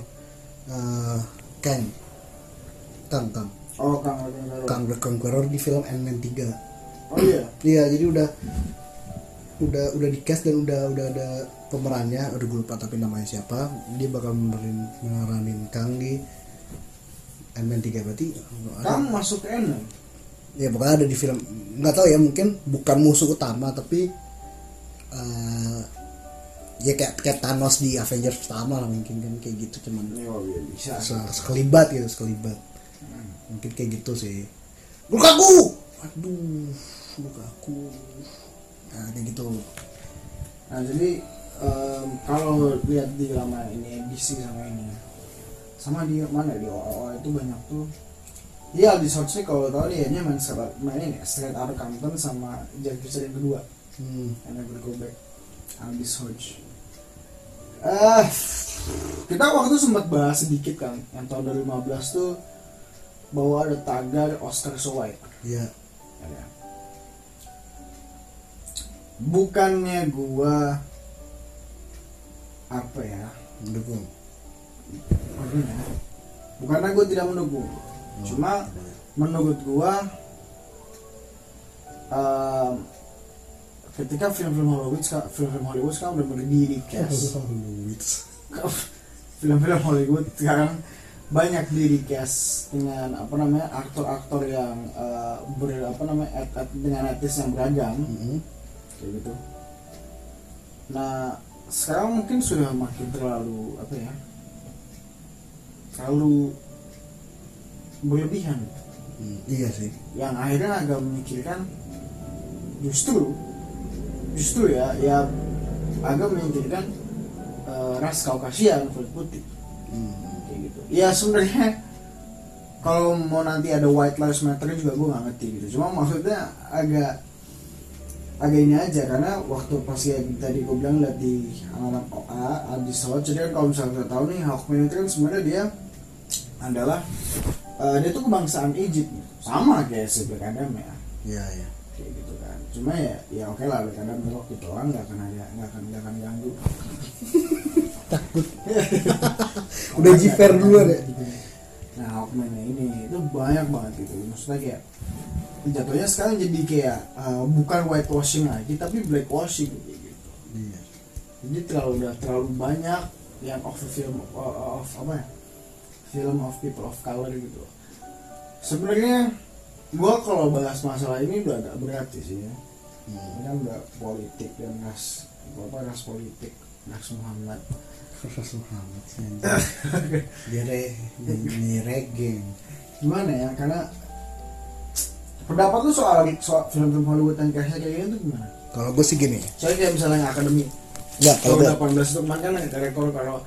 eh Kang. Kang Kang. Oh Kang Kang the Conqueror di film Ant-Man 3 oh iya? Iya, jadi udah udah udah di cast dan udah udah ada pemerannya, udah gue lupa tapi namanya siapa. Dia bakal memerin meranin Kang di Ant-Man 3 berarti. Kang masuk Ant-Man ya pokoknya ada di film nggak tahu ya mungkin bukan musuh utama tapi eh, ya kayak kayak Thanos di Avengers pertama lah mungkin kan kayak gitu cuman oh iya bisa. se- sekelibat gitu sekelibat. Mungkin kayak gitu sih. Lukaku! Aduh Lukaku. Nah kayak gitu. Nah jadi em, kalau lihat di lama ini DC sama ini sama di mana di OO itu banyak tuh Iya di Hodge nih kalau tau dia nya main sama main ini Straight Outta Compton sama Jack Reacher yang kedua. Hmm. and never go back. Aldis Hodge. Eh kita waktu itu sempat bahas sedikit kan yang tahun 2015 tuh bahwa ada tagar Oscar So White ya Ya kan? bukannya gua apa ya? Mendukung. Bukannya gua tidak mendukung cuma menurut gua em, ketika film-film Hollywood film-film Hollywood sekarang udah mulai di recast film-film Hollywood sekarang banyak di recast dengan apa namanya aktor-aktor yang eh, ber apa namanya et- et- dengan etis yang beragam. Mhm. kayak gitu. Nah sekarang mungkin sudah makin terlalu apa ya terlalu berlebihan. Hmm, iya sih. Yang akhirnya agak memikirkan justru justru ya ya agak memikirkan eh, ras kaukasian kulit putih. Hmm. kayak gitu. Ya sebenarnya kalau mau nanti ada white lives matter juga gue nggak ngerti gitu. Cuma maksudnya agak agak ini aja karena waktu pas ya tadi gue bilang lihat di anak OA di Salat jadi kan kalau misalnya kita tahu nih Hawkman itu kan sebenarnya dia adalah eh, dia tuh kebangsaan Egypt. Sama kayak si Black Adam ya. Iya iya. Kayak gitu kan. Cuma ya ya oke lah Black Adam belok gitu orang nggak akan ada nggak akan nggak akan ganggu. Udah jiper duluan ya? nah Hawkman ini itu banyak banget gitu. Maksudnya kayak jatuhnya sekarang jadi kayak uh, bukan whitewashing lagi tapi blackwashing kayak gitu. Iya. Jadi terlalu udah terlalu banyak yang of film of, of apa ya film of people of color gitu. Sebenarnya gua kalau bahas masalah ini udah agak berat sih ya. Hmm. ini kan udah politik dan ras apa ras politik ras Muhammad. Rasul Muhammad dia re ini reggae. Gimana ya karena pendapat lu soal soal film-film Hollywood yang kayak kayak gini tuh gimana? kalau gue sih gini. Soalnya kayak misalnya yang akademi Enggak, kalau gue 18 itu kemarin kan ada rekor kalau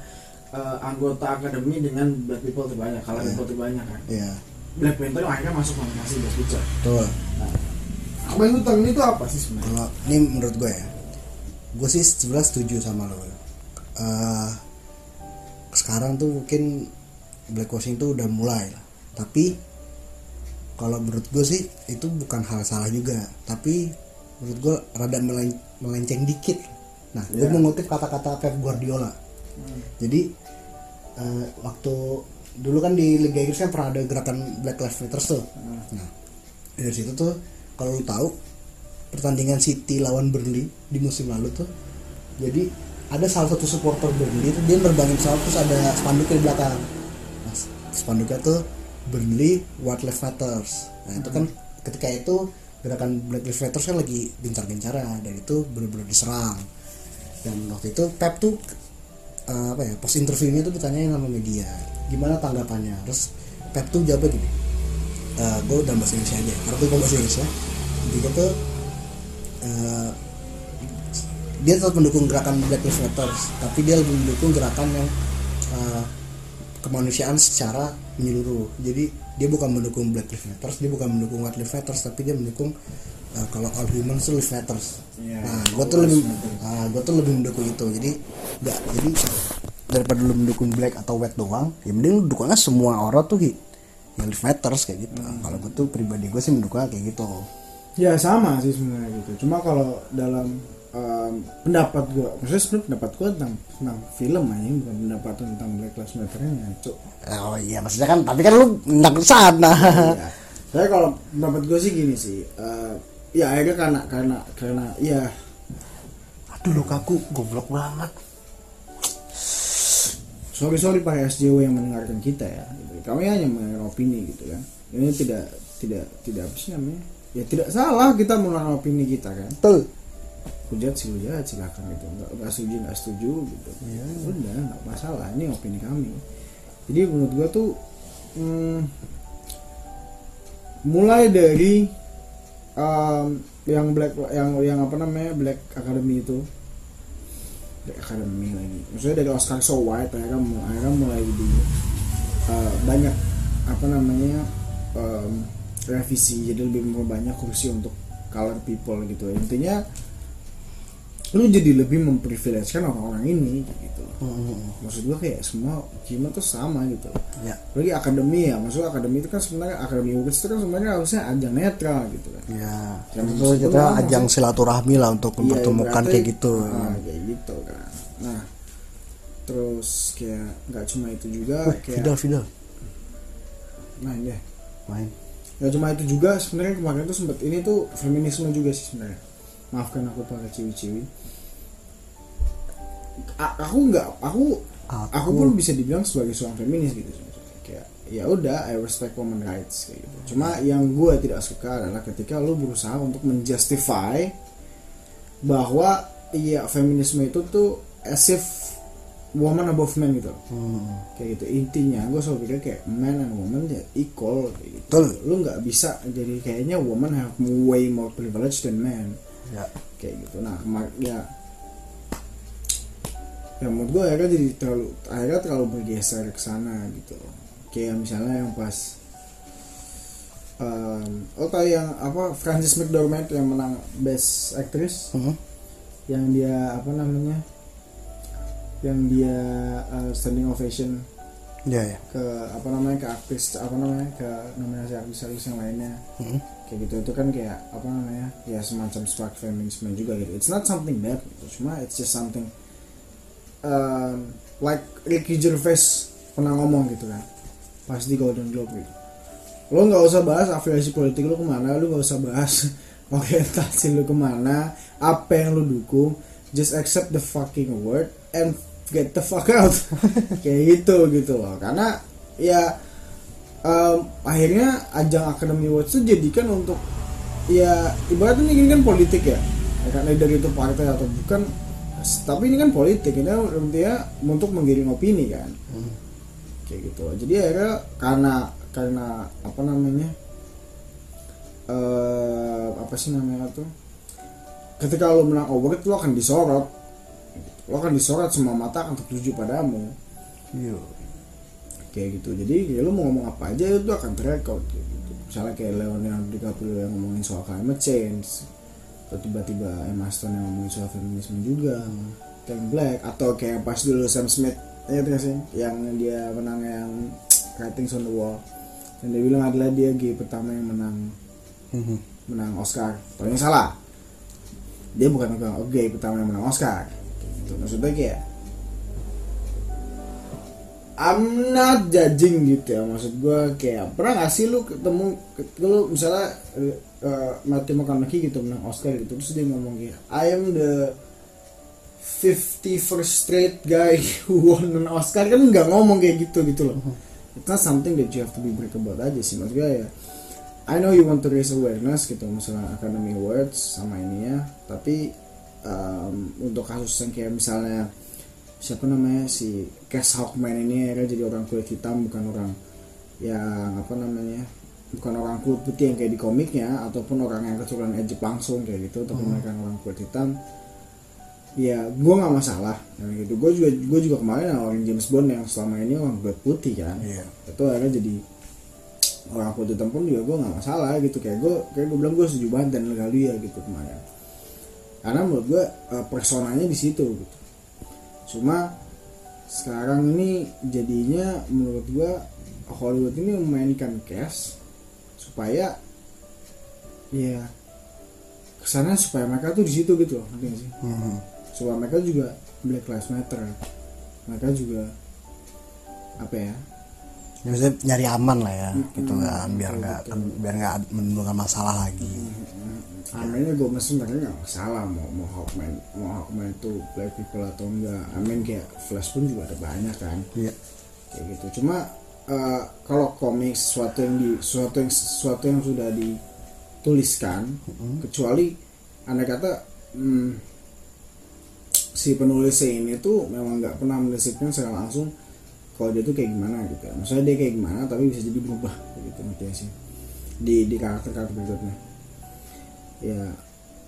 eh, anggota akademi dengan black people terbanyak kalau Iya. people terbanyak kan Iya, Black Panther akhirnya masuk nominasi Best Picture betul. yang lu tahu ini tuh apa sih sebenarnya? Kalau ini menurut gue ya, gue sih sebelah setuju sama lo. Eh, sekarang tuh mungkin blackwashing tuh udah mulai lah. Tapi kalau menurut gue sih itu bukan hal salah juga. Tapi menurut gue rada melen- melenceng dikit. Nah, gue Iya. mengutip kata-kata Pep Guardiola. Jadi eh, waktu dulu kan di Liga Inggris kan pernah ada gerakan Black Lives Matter tuh. Nah, dari situ tuh kalau lu tahu pertandingan City lawan Burnley di musim lalu tuh jadi ada salah satu supporter Burnley tuh dia nerbangin pesawat terus ada spanduknya di belakang. Nah, spanduknya tuh Burnley White Lives Matters nah itu kan ketika itu gerakan Black Lives Matter kan lagi gencar-gencarnya dan itu benar-benar diserang. Dan waktu itu Pep tuh eh, apa ya pas interviewnya tuh ditanyain sama media. Gimana tanggapannya? Terus Pep tuh jawabnya gini gue udah bahasa Indonesia aja. Karena gue bahasa Indonesia dia tuh eh, dia tetap mendukung gerakan Black Lives Matter tapi dia lebih mendukung gerakan yang eh, kemanusiaan secara menyeluruh. Jadi dia bukan mendukung Black Lives Matter dia bukan mendukung White Lives Matter tapi dia mendukung eh, kalau all humans tuh live matters Iya, nah gue tuh lebih matter. ah, gue tuh lebih mendukung itu. Jadi nggak jadi daripada lu mendukung black atau white doang ya mending lu dukungnya semua orang tuh yang live matters kayak gitu. Kalau gue tuh pribadi gue sih mendukungnya kayak gitu. Ya sama sih sebenarnya gitu. Cuma kalau dalam em, pendapat gue maksudnya sebenarnya pendapat gue tentang tentang film aja bukan pendapat tentang Black Lives Matter nya cuk. Oh iya maksudnya kan tapi kan lu ndak ke sana. Ya. saya kalau pendapat gue sih gini sih eh, ya akhirnya karena karena karena ya. Aduh lukaku goblok banget. Sorry sorry para SJW yang mendengarkan kita ya. Gitu. kami hanya mengenai opini gitu kan. Ini tidak tidak tidak apa sih namanya? Ya tidak salah kita mengeluarkan opini kita kan. Tuh hujat sih hujat silakan gitu. Nggak nggak setuju nggak setuju gitu. Iya. udah nggak masalah. Ini opini kami. Jadi menurut gua tuh hmm, mulai dari um, yang black yang yang apa namanya black academy itu. Black academy lagi. Maksudnya dari Oscar so white akhirnya, akhirnya mulai di uh, banyak apa namanya um, revisi. Jadi lebih banyak kursi untuk color people gitu. Intinya lu jadi lebih memprivilegikan orang-orang ini gitu. Hmm, maksud gua kayak semua kima tuh sama gitu. Ya. Lagi akademi ya maksud akademi itu kan sebenarnya akademi UGS itu kan sebenarnya harusnya ajang netral gitu kan. Ya. Yang itu maksud kita gua, ajang silaturahmi lah untuk Iya, mempertemukan berarti- kayak gitu. Ah, kayak gitu kan. Nah terus kayak nggak cuma itu juga Wih, kayak Fidel Fidel nah ya main. Nggak cuma itu juga sebenarnya kemarin tuh sempat ini tuh feminisme juga sih sebenarnya. Maafkan aku para ciwi-ciwi. A- aku nggak aku aku pun bisa dibilang sebagai seorang feminis gitu. Sebenarnya. kayak ya udah I respect women rights kayak gitu. Cuma yang gue tidak suka adalah ketika lu berusaha untuk menjustify bahwa iya feminisme itu tuh as if woman above man gitu. Hmm, kayak gitu. Intinya gue selalu pikir kayak man and woman ya equal kayak gitu. Betul. lu nggak bisa jadi kayaknya woman have way more privilege than man ya. Kayak gitu. Nah ya ya menurut gue akhirnya jadi terlalu akhirnya terlalu bergeser ke sana gitu. Kayak misalnya yang pas um, oh tau yang apa Frances McDormand yang menang Best Actress? Hmm, yang dia apa namanya yang dia uh, standing ovation ya ya ke apa namanya ke artis apa namanya ke nominasi artis-artis yang lainnya. Hmm, kayak gitu itu kan kayak apa namanya ya semacam spark feminisme juga gitu. It's not something bad gitu. cuma it's just something um, like Ricky Gervais pernah ngomong gitu kan. Pas di Golden Globe gitu. Lo nggak usah bahas afiliasi politik lo ke mana lo nggak usah bahas orientasi lo ke mana apa yang lo dukung just accept the fucking word and get the fuck out. Kayak gitu gitu loh. Karena ya um, akhirnya ajang Academy Awards itu jadikan untuk ya ibaratnya ini kan politik ya. Ya kan dari itu partai atau bukan tapi ini kan politik ini intinya untuk menggiring opini kan. Hmm. kayak gitu. Jadi akhirnya karena karena apa namanya eh apa sih namanya tuh? Ketika lo menang award lo akan disorot. Lo akan disorot semua mata akan tertuju padamu. Iya. kayak gitu. Jadi ya lu mau ngomong apa aja itu akan kayak gitu. Misalnya kayak Leonardo DiCaprio yang ngomongin soal climate change atau tiba-tiba Emma Stone yang ngomongin soal feminisme juga Ken Black atau kayak pas dulu Sam Smith ya itu sih? Yang dia menang yang Writings on the Wall. Dan dia bilang adalah dia gay pertama yang menang Hmm, menang Oscar. Ternyata salah dia bukan orang gay pertama yang menang Oscar. Gitu. maksudnya kayak I'm not judging gitu ya. Maksud gue kayak pernah gak sih lu ketemu lu misalnya uh, Matthew McConaughey gitu menang Oscar gitu. Terus dia ngomong kayak I am the 51st straight guy who won an Oscar. Kan nggak ngomong kayak gitu gitu loh. It's not something that you have to be break about aja sih. Maksud gue ya I know you want to raise awareness gitu masalah Academy Awards sama ini ya. Tapi um, untuk kasus yang kayak misalnya siapa namanya si Cass Hawkman ini akhirnya jadi orang kulit hitam bukan orang yang apa namanya bukan orang kulit putih yang kayak di komiknya ataupun orang yang keturunan Egypt langsung kayak gitu tapi mereka orang kulit hitam ya gue nggak masalah. Yang gitu. Gue juga gue juga kemarin orang James Bond yang selama ini orang kulit putih kan? Iya. itu akhirnya jadi orang kulit hitam pun juga gue nggak masalah gitu. Kayak gue kayak gue bilang gue setuju banget dan legal dia gitu kemarin. Karena menurut gue eh, personanya di situ gitu. Cuma sekarang ini jadinya menurut gua Hollywood ini memainkan cash supaya ya ke sana supaya mereka tuh di situ gitu loh ngerti sih? Mhm. supaya mereka juga Black Lives Matter. Mereka juga apa ya? Ya, maksudnya nyari aman lah ya Mm-mm. gitu kan biar nggak biar nggak menimbulkan masalah lagi. Aminnya gue masih sebenarnya nggak masalah mau mau Hawkman mau Hawkman itu black people atau enggak Amin kayak Flash pun juga ada banyak kan. Iya. Kayak gitu. Cuma eh, kalau komik sesuatu yang di sesuatu yang sesuatu yang sudah dituliskan kecuali anda kata hmm, si penulisnya ini tuh memang nggak pernah menuliskan secara langsung kalau dia tuh kayak gimana gitu. Ya. maksudnya dia kayak gimana tapi bisa jadi berubah gitu ngerti gak sih. Di di karakter karakter berikutnya. Ya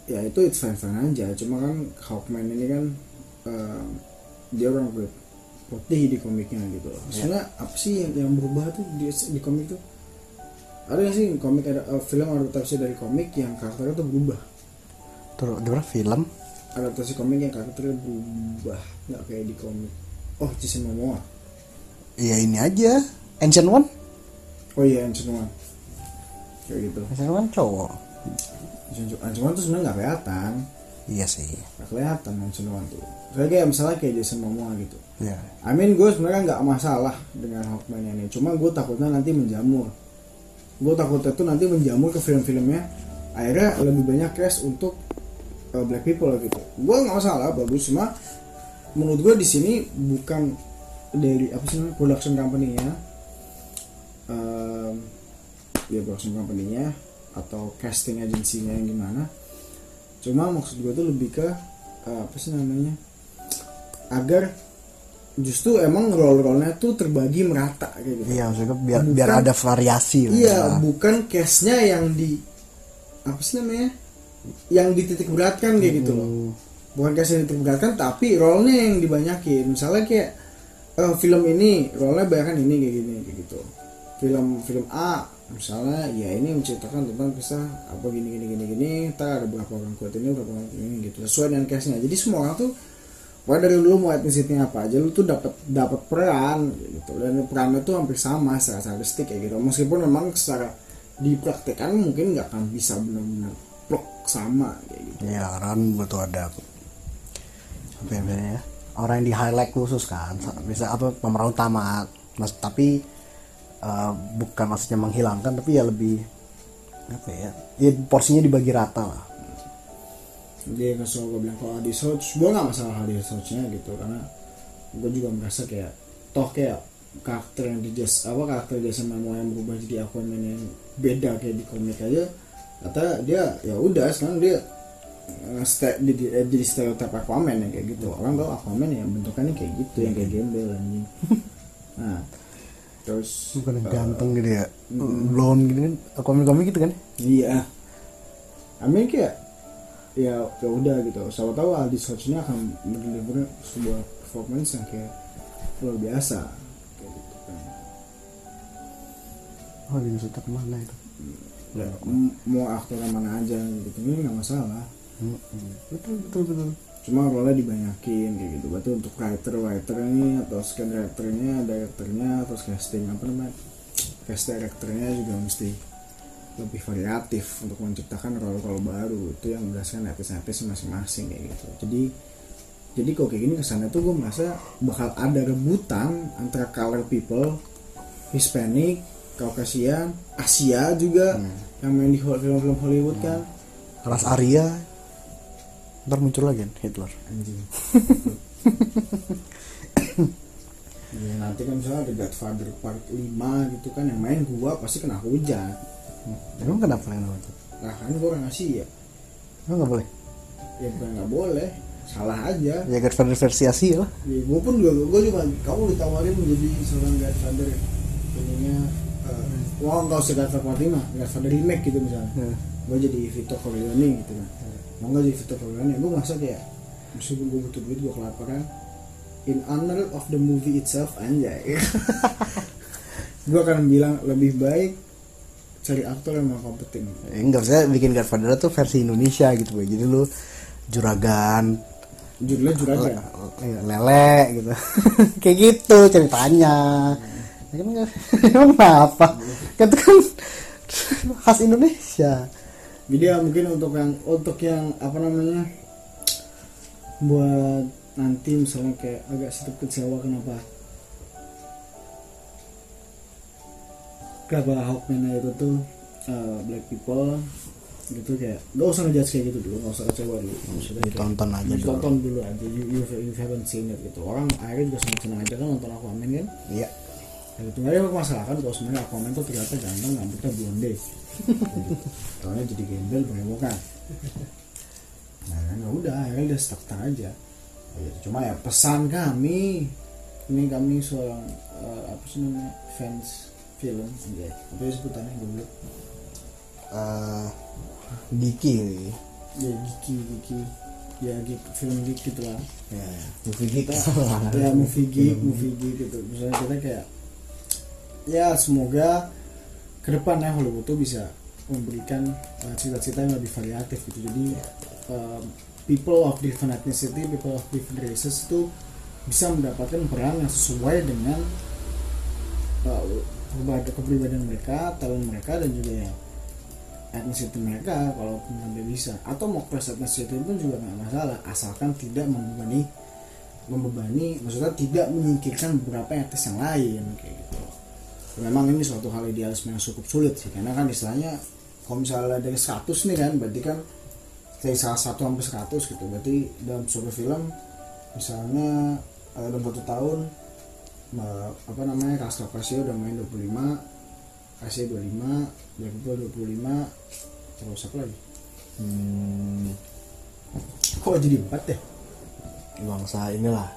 ya itu it's fine fine aja. Cuma kan Hawkman ini kan eh, dia orang kulit putih di komiknya gitu loh. Sebenarnya apa sih yang, yang berubah tuh di, di komik tuh? Ada nggak sih komik ada eh, film adaptasi dari komik yang karakternya tuh berubah? terus gimana film Adaptasi komik yang karakternya berubah nggak kayak di komik. Oh Jason Momoa. iya ini aja Ancient One Oh iya Ancient One. Kayak gitu. Ancient One cowok Ancient One tuh sebenarnya nggak kelihatan. Iya sih. Nggak kelihatan One tuh. Saya kayak misalnya kayak Jason Momoa gitu. iya. I mean gue sebenarnya nggak masalah dengan Hawkman ini. Cuma gue takutnya nanti menjamur. Gue takutnya tuh nanti menjamur ke film-filmnya. Akhirnya lebih banyak cash untuk uh, black people gitu. Gue nggak masalah bagus. Cuma menurut gue di sini bukan dari apa sih namanya production company-nya. Um, ya production company-nya atau casting agensinya yang gimana cuma maksud gue tuh lebih ke uh, apa sih namanya agar justru emang role-role-nya tuh terbagi merata kayak gitu. iya maksudnya biar Bukan- biar ada variasi lah Iya, ya. bukan case-nya yang di apa sih namanya? Yang dititik beratkan kayak gitu loh. Hmm. Bukan case yang dititik beratkan tapi role-nya yang dibanyakin. Misalnya kayak eh, film ini role-nya banyak ini kayak gini kayak gitu. Film film A misalnya ya ini menceritakan tentang kisah apa gini gini gini gini, ntar ada berapa orang kuat ini berapa orang ini gitu. Sesuai dengan case-nya. Jadi semua orang tuh Pokoknya dari dulu mau etnisitinya apa aja lu tuh dapat dapat peran gitu dan perannya tuh hampir sama secara statistik kayak gitu meskipun memang secara dipraktekkan mungkin nggak akan bisa benar-benar plok sama kayak gitu Iya kan butuh ada apa ya orang yang di highlight khusus kan bisa apa pemeran utama mas tapi eh, bukan maksudnya menghilangkan tapi ya lebih apa ya ya porsinya dibagi rata lah. Dia nggak suka gue bilang kalau Adi Soch gue nggak masalah Adi Sochnya gitu karena gue juga merasa kayak toh kayak karakter yang di Jas apa karakter Jason Momoa yang berubah jadi Aquaman yang beda kayak di komik aja kata dia ya udah sekarang dia eh, ste- di, di- eh, jadi stereotip Aquaman yang kayak gitu. Orang tahu Aquaman yang bentukannya kayak gitu yang kayak gembel anjing. Nah terus bukan yang eh, ganteng gitu ya blonde gitu kan komik-komik gitu kan Iya. Amin kayak ya ya udah gitu. Siapa tahu Aldi ini akan mendeliver sebuah performance yang kayak luar biasa kayak gitu kan. oh di maksudnya ke mana itu Ya, m- mau aktor mana aja gitu ini nggak masalah. Mm-mm. betul betul betul Cuma role dibanyakin kayak gitu. Berarti untuk writer writer ini atau scan directornya, directornya atau casting apa namanya, cast directornya juga mesti lebih variatif untuk menciptakan role-role baru itu yang berdasarkan etis-etis masing-masing kayak gitu. Jadi jadi kok kayak gini kesannya tuh gue merasa bakal ada rebutan antara color people, Hispanic, Caucasian, Asia juga yang main di film-film Hollywood kan. ras Arya ntar muncul lagi kan Hitler. Anjing. Ya nanti kan misalnya ada Godfather Part 5 gitu kan yang main gua pasti kena hujat emang kenapa yang namanya? Itu lah kan gua orang Asia. Emang nggak boleh? Ya bukan nggak boleh. Salah aja. Ya Godfather versi Asia lah. Ya, gua pun juga gua juga kamu ditawarin menjadi seorang Godfather. Ininya uh, wah nggak usah Godfather Part 5 Godfather remake gitu misalnya. Ya. gua jadi Vito Corleone gitu kan mau nggak jadi Vito Corleone. Gua masa kayak meskipun gua butuh duit gua kelaparan. In honor of the movie itself anjay. Gua akan bilang lebih baik cari aktor yang mau kompeten Ya, nggak usah bikin Godfather tuh versi Indonesia gitu boy. Jadi lu juragan. Judulnya juragan. Iya, lele gitu. Kayak gitu ceritanya. Ya nggak- emang kenapa? Kan itu kan khas Indonesia jadi ya mungkin untuk yang untuk yang apa namanya buat nanti misalnya kayak agak sedikit kecewa kenapa kenapa Hawkman itu tuh uh, black people gitu kayak gak usah ngejudge kayak gitu dulu gak usah kecewa dulu. Maksudnya ditonton aja dulu. ditonton dulu aja. You, you, you haven't seen it gitu. Orang akhirnya juga senang aja kan nonton Aquaman kan? Iya ya gitu. Nggak ada masalah kan kalau sebenarnya Aquaman tuh ternyata ganteng rambutnya blonde. Soalnya jadi gembel berewokan nah kan ya udah akhirnya dia stuck aja. Ya gitu. cuma ya pesan kami ini kami seorang eh, apa sih namanya fans film. Aja apa ya sebutannya dulu Eh, Diki ya Giki Giki ya geek, film geek gitu lah. Ya movie kita ya movie geek movie geek gitu. Misalnya kita kayak ya semoga ke depannya Hollywood tuh bisa memberikan uh, cerita-cerita yang lebih variatif gitu. Jadi um, people of different ethnicity people of different races itu bisa mendapatkan peran yang sesuai dengan uh, kepribadian- mereka talent mereka dan juga ya etnisiti mereka kalau sampai bisa. Atau mau cross etnicity pun juga nggak masalah asalkan tidak membebani membebani maksudnya tidak menyingkirkan beberapa etnis yang lain kayak gitu memang ini suatu hal idealisme yang cukup sulit sih karena kan istilahnya kalau misalnya dari 100 nih kan berarti kan dari salah satu sampai 100 gitu. Berarti dalam suatu film misalnya eh, dalam satu tahun eh, apa namanya Rasta Pasio udah main 25 Asia 25 Black People 25 terus apa lagi? Hmm, kok jadi empat ya? Bangsa inilah.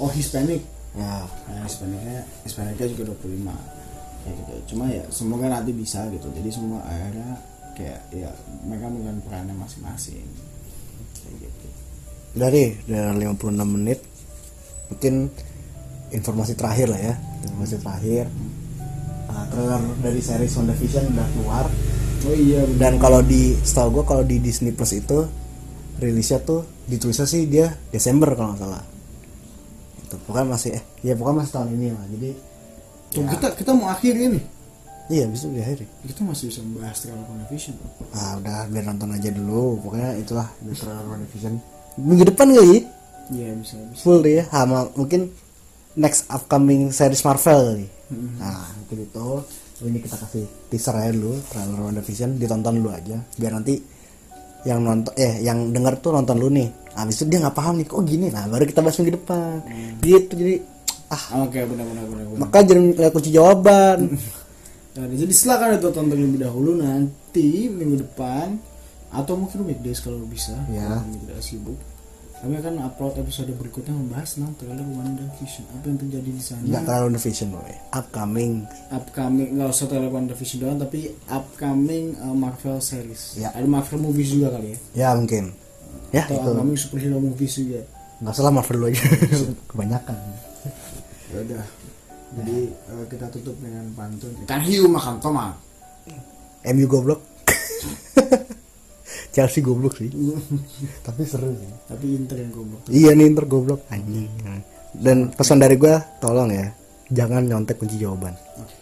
Oh Hispanic. Ya. Nah, Hispanicnya Hispanicnya juga 25 kayak gitu. Cuma ya semoga nanti bisa gitu. Jadi semua akhirnya kayak ya mereka menggunakan perannya masing-masing. Kayak gitu. Dari dari 56 menit. Mungkin informasi terakhir lah ya. Informasi terakhir. Uh, trailer dari series WandaVision udah keluar. Oh iya bener. dan kalau di setahu gue kalau di Disney Plus itu rilisnya tuh ditulisnya sih dia Desember kalau nggak salah. Itu pokoknya masih eh ya pokoknya masih tahun ini lah. Jadi Tuh, kita kita mau akhiri nih iya bisa di akhir kita masih bisa membahas trailer WandaVision. Ah udah biar nonton aja dulu. Pokoknya itulah di trailer WandaVision. Minggu depan kali iya bisa bisa. Full deh sama mungkin next upcoming series Marvel kali nah itu. Itu ini kita kasih teaser aja dulu trailer WandaVision. Ditonton dulu aja biar nanti yang nonton eh yang denger tuh nonton dulu nih. Habis itu dia nggak paham nih kok gini? Nah baru kita bahas minggu depan. Gitu jadi ah. Oke benar benar benar benar. Maka jangan lihat kunci jawaban. Nah, jadi silakan ditonton terlebih dahulu nanti minggu depan atau mungkin weekdays kalau bisa Ya. kalau tidak sibuk. Kami akan upload episode berikutnya membahas tentang trailer WandaVision. Apa yang terjadi di sana? Nggak terlalu WandaVision boy. Upcoming. Upcoming nggak usah trailer WandaVision doang tapi upcoming uh, Marvel series. Ya. ada Marvel movies juga kali ya? Ya mungkin. Ya atau itu. upcoming superhero movies juga. Nggak salah Marvel dulu aja kebanyakan ya udah. Jadi uh, kita tutup dengan pantun. Ikan hiu makan tomat. MU goblok. Chelsea goblok sih. Tapi seru sih. Tapi Inter yang goblok iya nih Inter goblok. Anjing. Dan pesan dari gua tolong ya jangan nyontek kunci jawaban. Oke